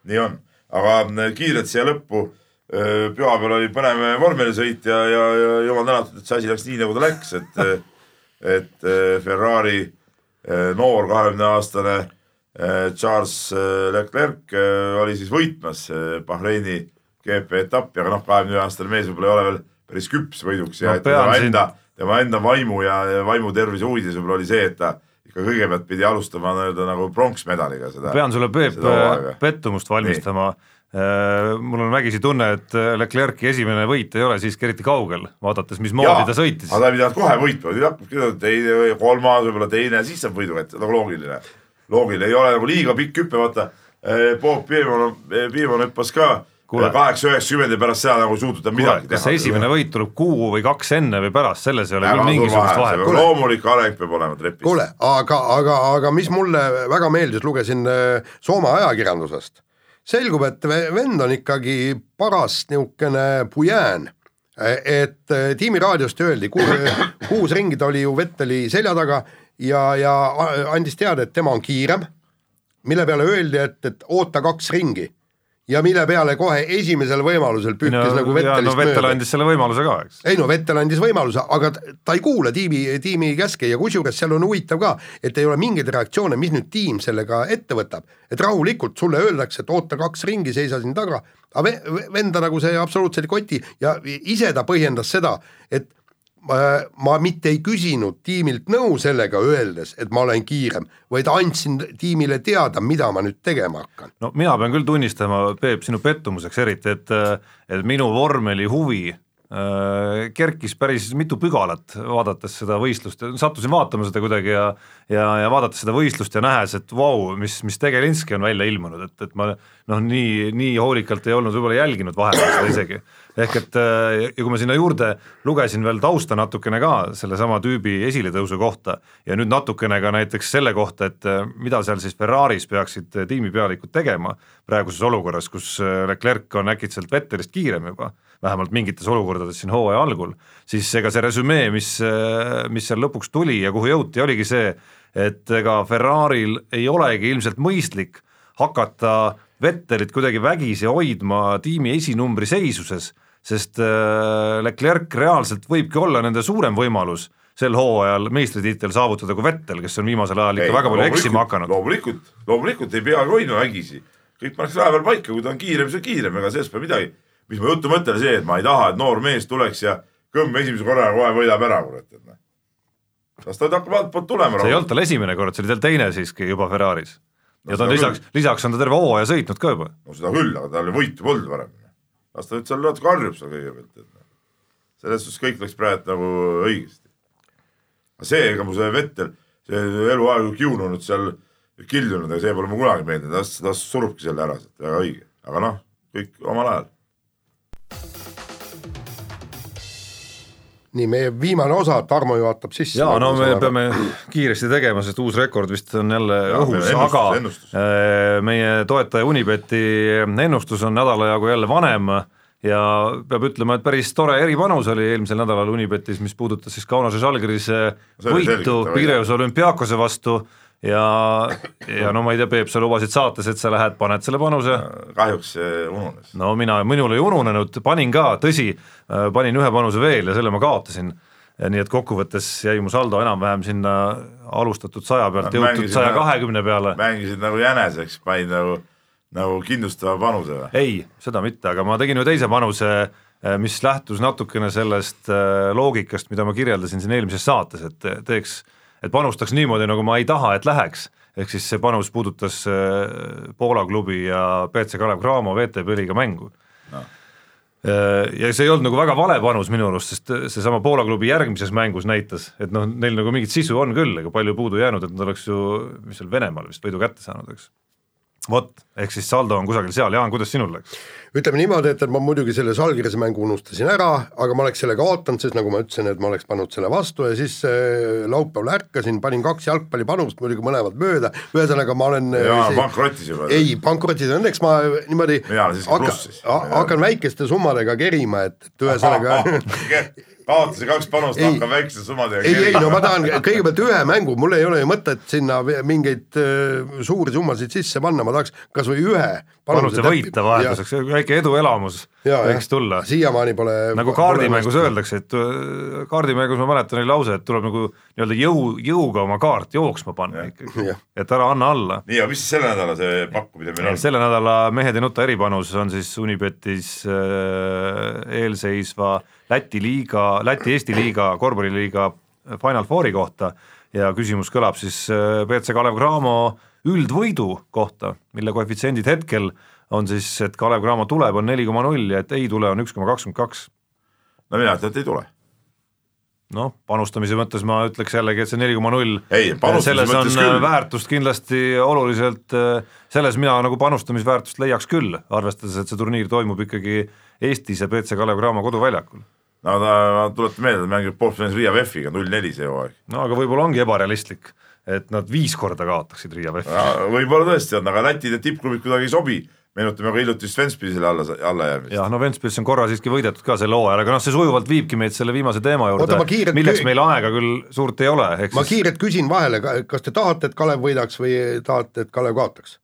nii on, aga äh, kiirelt siia lõppu. Pühapäeval oli põnev vormelisõit ja, ja, ja jumal tänatud, et see asi läks nii, nagu ta läks, et, et äh, Ferrari äh, noor kahekümne aastane äh, Charles äh, Leclerc äh, oli siis võitmas äh, Bahreini GP etappi, aga noh, kahekümne ühe aastane mees võib-olla ei ole veel päris küps võiduks ja No tema siin- enda, tema enda vaimu ja vaimu tervise huvides võib-olla oli see, et ta ikka kõigepealt pidi alustama nii-öelda nagu pronksmedaliga seda. pean sulle, Peep pettumust valmistama. Mul on vägisi tunne, et Leclerc'i esimene võit ei ole siiski eriti kaugel, vaadates, mismoodi ta sõitis. aga ta ei pidanud kohe võitma, teine või kolmas, võib-olla teine, siis saab võidu kätte, nagu loogiline. loogiline, ei ole nagu liiga pikk hüpe, vaata. Bob Piimon, Piimon hüppas ka Kuule. kaheksa-üheksakümmend ja pärast seda nagu ei suutnud ta midagi teha. kas see esimene võit tuleb kuu või kaks enne või pärast, selles ei ole küll mingisugust vahet. loomulik areng peab olema trepis. kuule, aga, aga, aga mis mulle väga meeldis, lugesin äh, Soome ajakirjandusest. selgub, et ve- vend on ikkagi paras niisugune pujään, et äh, tiimiraadiost öeldi, kuus ringi ta oli ju Vetteli selja taga ja, ja andis teada, et tema on kiirem, mille peale öeldi, et, et oota kaks ringi ja mille peale kohe esimesel võimalusel pühkis no, nagu Vettelist no Vettel mööda andis selle võimaluse ka, eks. ei no Vettel andis võimaluse, aga ta- ei kuula tiimi, tiimi käske ja kusjuures seal on huvitav ka, et ei ole mingeid reaktsioone, mis nüüd tiim sellega ette võtab. et rahulikult sulle öeldakse, et oota kaks ringi, seisa siin taga, aga ve- ve- venda nagu see absoluutselt ei koti ja ise ta põhjendas seda, et ma, mitte ei küsinud tiimilt nõu sellega öeldes, et ma olen kiirem, vaid andsin tiimile teada, mida ma nüüd tegema hakkan. no mina pean küll tunnistama, Peep, sinu pettumuseks eriti, et, et minu vormeli huvi äh, kerkis päris mitu pügalat, vaadates seda võistlust, sattusin vaatama seda kuidagi ja ja, ja vaadates seda võistlust ja nähes, et vau, mis, mis Tegelinski on välja ilmunud, et, et ma noh, nii, nii hoolikalt ei olnud võib-olla jälginud vahepeal seda isegi. Ehk et äh, ja kui ma sinna juurde lugesin veel tausta natukene ka sellesama tüübi esiletõusu kohta ja nüüd natukene ka näiteks selle kohta, et äh, mida seal siis Ferraris peaksid äh, tiimipealikud tegema praeguses olukorras, kus Leclerc on äkitselt Vettelist kiirem juba, vähemalt mingites olukordades siin hooaja algul, siis ega see resümee, mis, mis seal lõpuks tuli ja kuhu jõuti, oligi see, et ega Ferraril ei olegi ilmselt mõistlik hakata Vettelit kuidagi vägisi hoidma tiimi esinumbri seisuses, sest äh, Leclerc reaalselt võibki olla nende suurem võimalus sel hooajal meistritiitel saavutada kui Vettel, kes on viimasel ajal ikka väga palju eksima hakanud. loomulikult, loomulikult ei peagi hoidma vägisi, kõik pannakse aja peal paika, kui ta on kiirem, siis on kiirem, ega sellest pole midagi. mis mu jutu mõte oli see, et ma ei taha, et noor mees tuleks ja kõmm esimese korraga kohe võidab ära, kurat, et noh. las ta hakkab altpoolt tulema. see ei olnud tal esimene kord, see oli tal teine siiski juba Ferraris. ja ta on lisaks, lisaks on ta terve hooaja sõitnud ka juba. no seda küll, aga tal võitu polnud varem. Las ta nüüd seal natuke harjub seal kõigepealt, et noh. selles suhtes kõik läks praegu nagu õigesti. aga see, ega mu see Vettel, see eluaeg kiununud seal, kildunud, aga see pole mulle kunagi meeldinud, las, las surubki selle ära väga õige. aga noh, kõik omal ajal nii, meie viimane osa, Tarmo juhatab sisse. ja no me peame kiiresti tegema, sest uus rekord vist on jälle ja, õhus, aga ennustus. Äh, meie toetaja Unibeti ennustus on nädala jagu jälle vanem ja peab ütlema, et päris tore eripanus oli eelmisel nädalal Unibetis, mis puudutas siis Kaunase Žalgiris võitu Pireuse olümpiaakose vastu ja, ja no ma ei tea, Peep, sa lubasid saates, et sa lähed, paned selle panuse. kahjuks see ununes. no mina, minul ei ununenud, panin ka, tõsi, äh, panin ühe panuse veel ja selle ma kaotasin. nii et kokkuvõttes jäi mu saldo enam-vähem sinna alustatud saja pealt no, jõutud saja kahekümne peale. mängisid nagu jäneseks, panid nagu, nagu kindlustava panuse või? ei, seda mitte, aga ma tegin ühe teise panuse äh, mis lähtus natukene sellest äh, loogikast, mida ma kirjeldasin siin eelmises saates, et teeks äh, et panustaks niimoodi, nagu ma ei taha, et läheks, ehk siis see panus puudutas äh, Poola klubi ja BC Kalev Cramo VTB liiga mängu. No. Äh, ja see ei olnud nagu väga vale panus minu arust, sest seesama Poola klubi järgmises mängus näitas, et noh, neil nagu mingit sisu on küll, ega palju puudu jäänud, et nad oleks ju, mis seal Venemaal vist võidu kätte saanud, eks vot, ehk siis saldo on kusagil seal, Jaan, kuidas sinul läks? ütleme niimoodi, et, et ma muidugi selle Žalgirise mängu unustasin ära, aga ma oleks selle kaotanud, sest nagu ma ütlesin, et ma oleks pannud selle vastu ja siis äh, laupäeval ärkasin, panin kaks jalgpallipanust, muidugi mõlemad mööda, ühesõnaga ma olen äh, jaa, pankrotis juba. ei, pankrotis, õnneks ma niimoodi hakkan, hakkan väikeste summadega kerima, et, et ühesõnaga kaotasin kaks panust, hakkan väikse summadega ei, ei no ma tahan kõigepealt ühe mängu, mul ei ole ju mõtet sinna mingeid uh, suuri summasid sisse panna, ma tahaks kas või ühe panuse võita vahelduseks, väike eduelamus võiks tulla. siiamaani pole nagu kaardimängus öeldakse, et kaardimängus ma mäletan, oli lause, et tuleb nagu nii-öelda jõu, jõuga oma kaart jooksma panna ja. ikkagi, et ära anna alla. nii, aga mis selle nädala see pakkumine meil on? selle nädala Mehed ei nuta eripanus on siis Unibetis äh, eelseisva äh, Läti liiga, Läti-Eesti liiga, korvpalliliiga Final Fouri kohta ja küsimus kõlab siis BC äh, Kalev Cramo üldvõidu kohta, mille koefitsiendid hetkel on siis, et Kalev Cramo tuleb, on neli koma null ja et ei tule, on üks koma kakskümmend kaks. no mina ütlen, et ei tule noh, panustamise mõttes ma ütleks jällegi, et see neli koma null, selles on küll. väärtust kindlasti oluliselt, äh, selles mina nagu panustamisväärtust leiaks küll, arvestades, et see turniir toimub ikkagi Eestis ja BC Kalev Cramo koduväljakul no ta, tuletan meelde, ta mängib poolfinaalis Riia VEF-iga null neli see hooaeg. no aga võib-olla ongi ebarealistlik, et nad viis korda kaotaksid Riia VEF-i. võib-olla tõesti on, aga Läti tippklubid kuidagi ei sobi meenutame ka hiljuti Svenspilsile alla, allajäämist. jah, no Ventspils on korra siiski võidetud ka sel hooajal, aga noh, see sujuvalt viibki meid selle viimase teema juurde, milleks meil aega küll suurt ei ole, eks ma siis... kiirelt küsin vahele, kas te tahate, et Kalev võidaks või tahate, et Kalev kaotaks?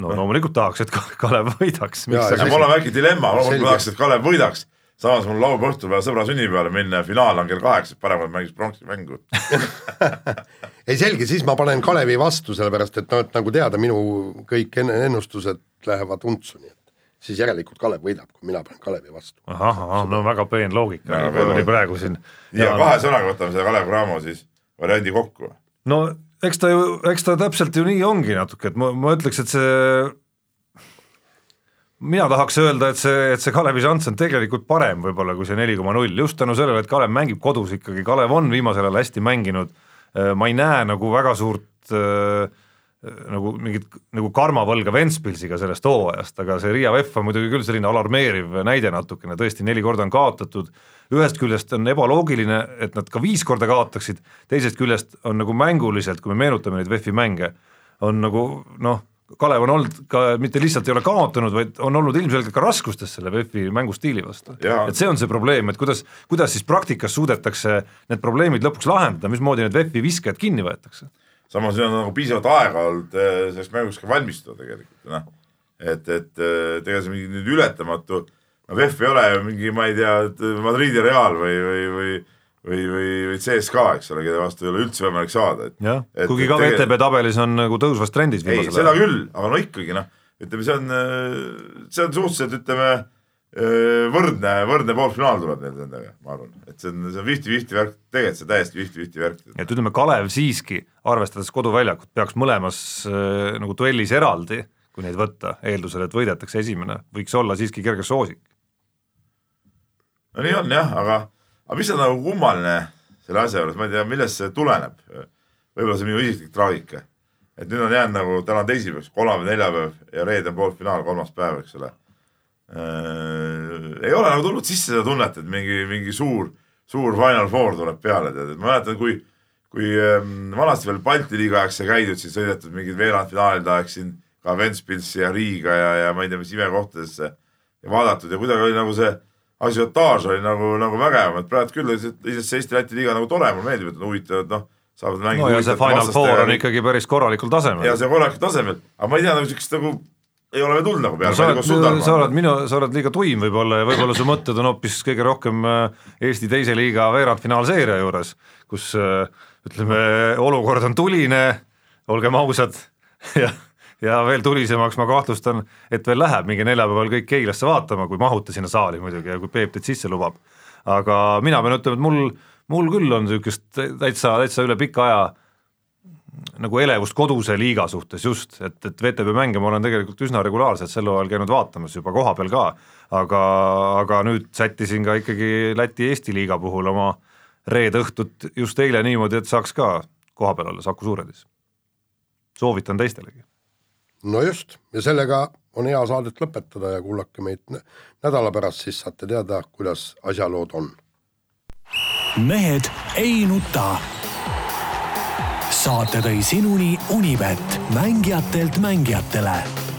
no loomulikult tahaks, et Kalev võidaks. mul on väike dilemma, loomulikult tahaks, et Kalev võidaks samas mul laupäeva õhtul vaja sõbra sünnipäevale minna ja finaal on kell kaheksa, parem, et mängiks pronksi mängu ei selge, siis ma panen Kalevi vastu, sellepärast et noh, et nagu teada, minu kõik ennustused lähevad untsu, nii et siis järelikult Kalev võidab, kui mina panen Kalevi vastu. ahah, ahah, no väga peen loogika oli praegu siin. ja kahe sõnaga võtame selle Kalev Cramo siis variandi kokku. no eks ta ju, eks ta täpselt ju nii ongi natuke, et ma, ma ütleks, et see mina tahaks öelda, et see, et see Kalevi šanss on tegelikult parem võib-olla kui see neli koma null, just tänu sellele, et Kalev mängib kodus ikkagi, Kalev on viimasel ajal hästi mänginud, äh, ma ei näe nagu väga suurt äh, nagu mingit nagu karmavõlga Ventspilsiga sellest hooajast, aga see Riia VEF on muidugi küll selline alarmeeriv näide natukene, tõesti neli korda on kaotatud, ühest küljest on ebaloogiline, et nad ka viis korda kaotaksid, teisest küljest on nagu mänguliselt, kui me meenutame neid VEF-i mänge, on nagu noh, Kalev on olnud ka, mitte lihtsalt ei ole kaotanud, vaid on olnud ilmselgelt ka raskustes selle VEF-i mängustiili vastu. et see on see probleem, et kuidas, kuidas siis praktikas suudetakse need probleemid lõpuks lahendada, mismoodi need VEF-i viskajad kinni võetakse? samas siin on nagu piisavalt aega olnud eh, selleks mänguks ka valmistuda tegelikult, noh. et, et eh, tegelikult see mingi nüüd ületamatu, no VEF ei ole mingi, ma ei tea, Madridi Real või, või, või või, või, või CSKA, eks ole, kelle vastu ei ole üldse võimalik saada. jah, kuigi ka VTB tege... tabelis on nagu tõusvas trendis. ei, seda ajal. küll, aga no ikkagi noh, ütleme, see on, see on suhteliselt, ütleme võrdne, võrdne poolfinaal tuleb neil nendega, ma arvan, et see on, see on fifty-fifty värk, tegelikult see täiesti fifty-fifty värk. et ütleme, Kalev siiski, arvestades koduväljakut, peaks mõlemas äh, nagu duellis eraldi, kui neid võtta, eeldusel, et võidetakse esimene, võiks olla siiski kerge soosik. no nii on jah, aga aga mis on nagu kummaline selle asja juures, ma ei tea, millest see tuleneb. võib-olla see on minu isiklik traagika. et nüüd on jäänud nagu täna on teisipäev, kolmapäev, neljapäev ja reede on poolfinaal, kolmas päev, eks ole äh,. ei ole nagu tulnud sisse seda tunnet, et mingi, mingi suur, suur Final Four tuleb peale, tead, et ma mäletan, kui, kui ähm, vanasti veel Balti liiga aeg sai käidud, siis sõidetud mingid veerandfinaalid aeg siin ka Ventspilsi ja Riiga ja, ja ma ei tea, mis imekohtadesse ja vaadatud ja kuidagi oli nagu see asiotaaž oli nagu, nagu vägevam, et praegu küll iseenesest see Eesti-Läti liiga nagu tore, mulle meeldib, et on huvitavad, noh, saavad mängida. no ja see Final Four on ikkagi päris korralikul tasemel. ja see on korralikul tasemel, aga ma ei tea nagu siukest nagu ei ole veel tulnud nagu peale no,. sa oled, sa oled minu, sa oled liiga tuim võib-olla ja võib-olla su mõtted on hoopis kõige rohkem äh, Eesti teise liiga veerandfinaalseeria juures, kus äh, ütleme, olukord on tuline, olgem ausad ja ja veel tulisemaks ma kahtlustan, et veel läheb mingi neljapäeval kõik Keilasse vaatama, kui mahute sinna saali muidugi ja kui Peep teid sisse lubab. aga mina pean ütlema, et mul, mul küll on niisugust täitsa, täitsa üle pika aja nagu elevust koduse liiga suhtes just, et, et VTB mänge ma olen tegelikult üsna regulaarselt sel hooajal käinud vaatamas juba kohapeal ka, aga, aga nüüd sättisin ka ikkagi Läti-Eesti liiga puhul oma reede õhtut just eile niimoodi, et saaks ka kohapeal olla Saku Suuredis. soovitan teistelegi no just, ja sellega on hea saadet lõpetada ja kuulake meid nädala pärast, siis saate teada, kuidas asjalood on. mehed ei nuta. saate tõi sinuni Unibet, mängijatelt mängijatele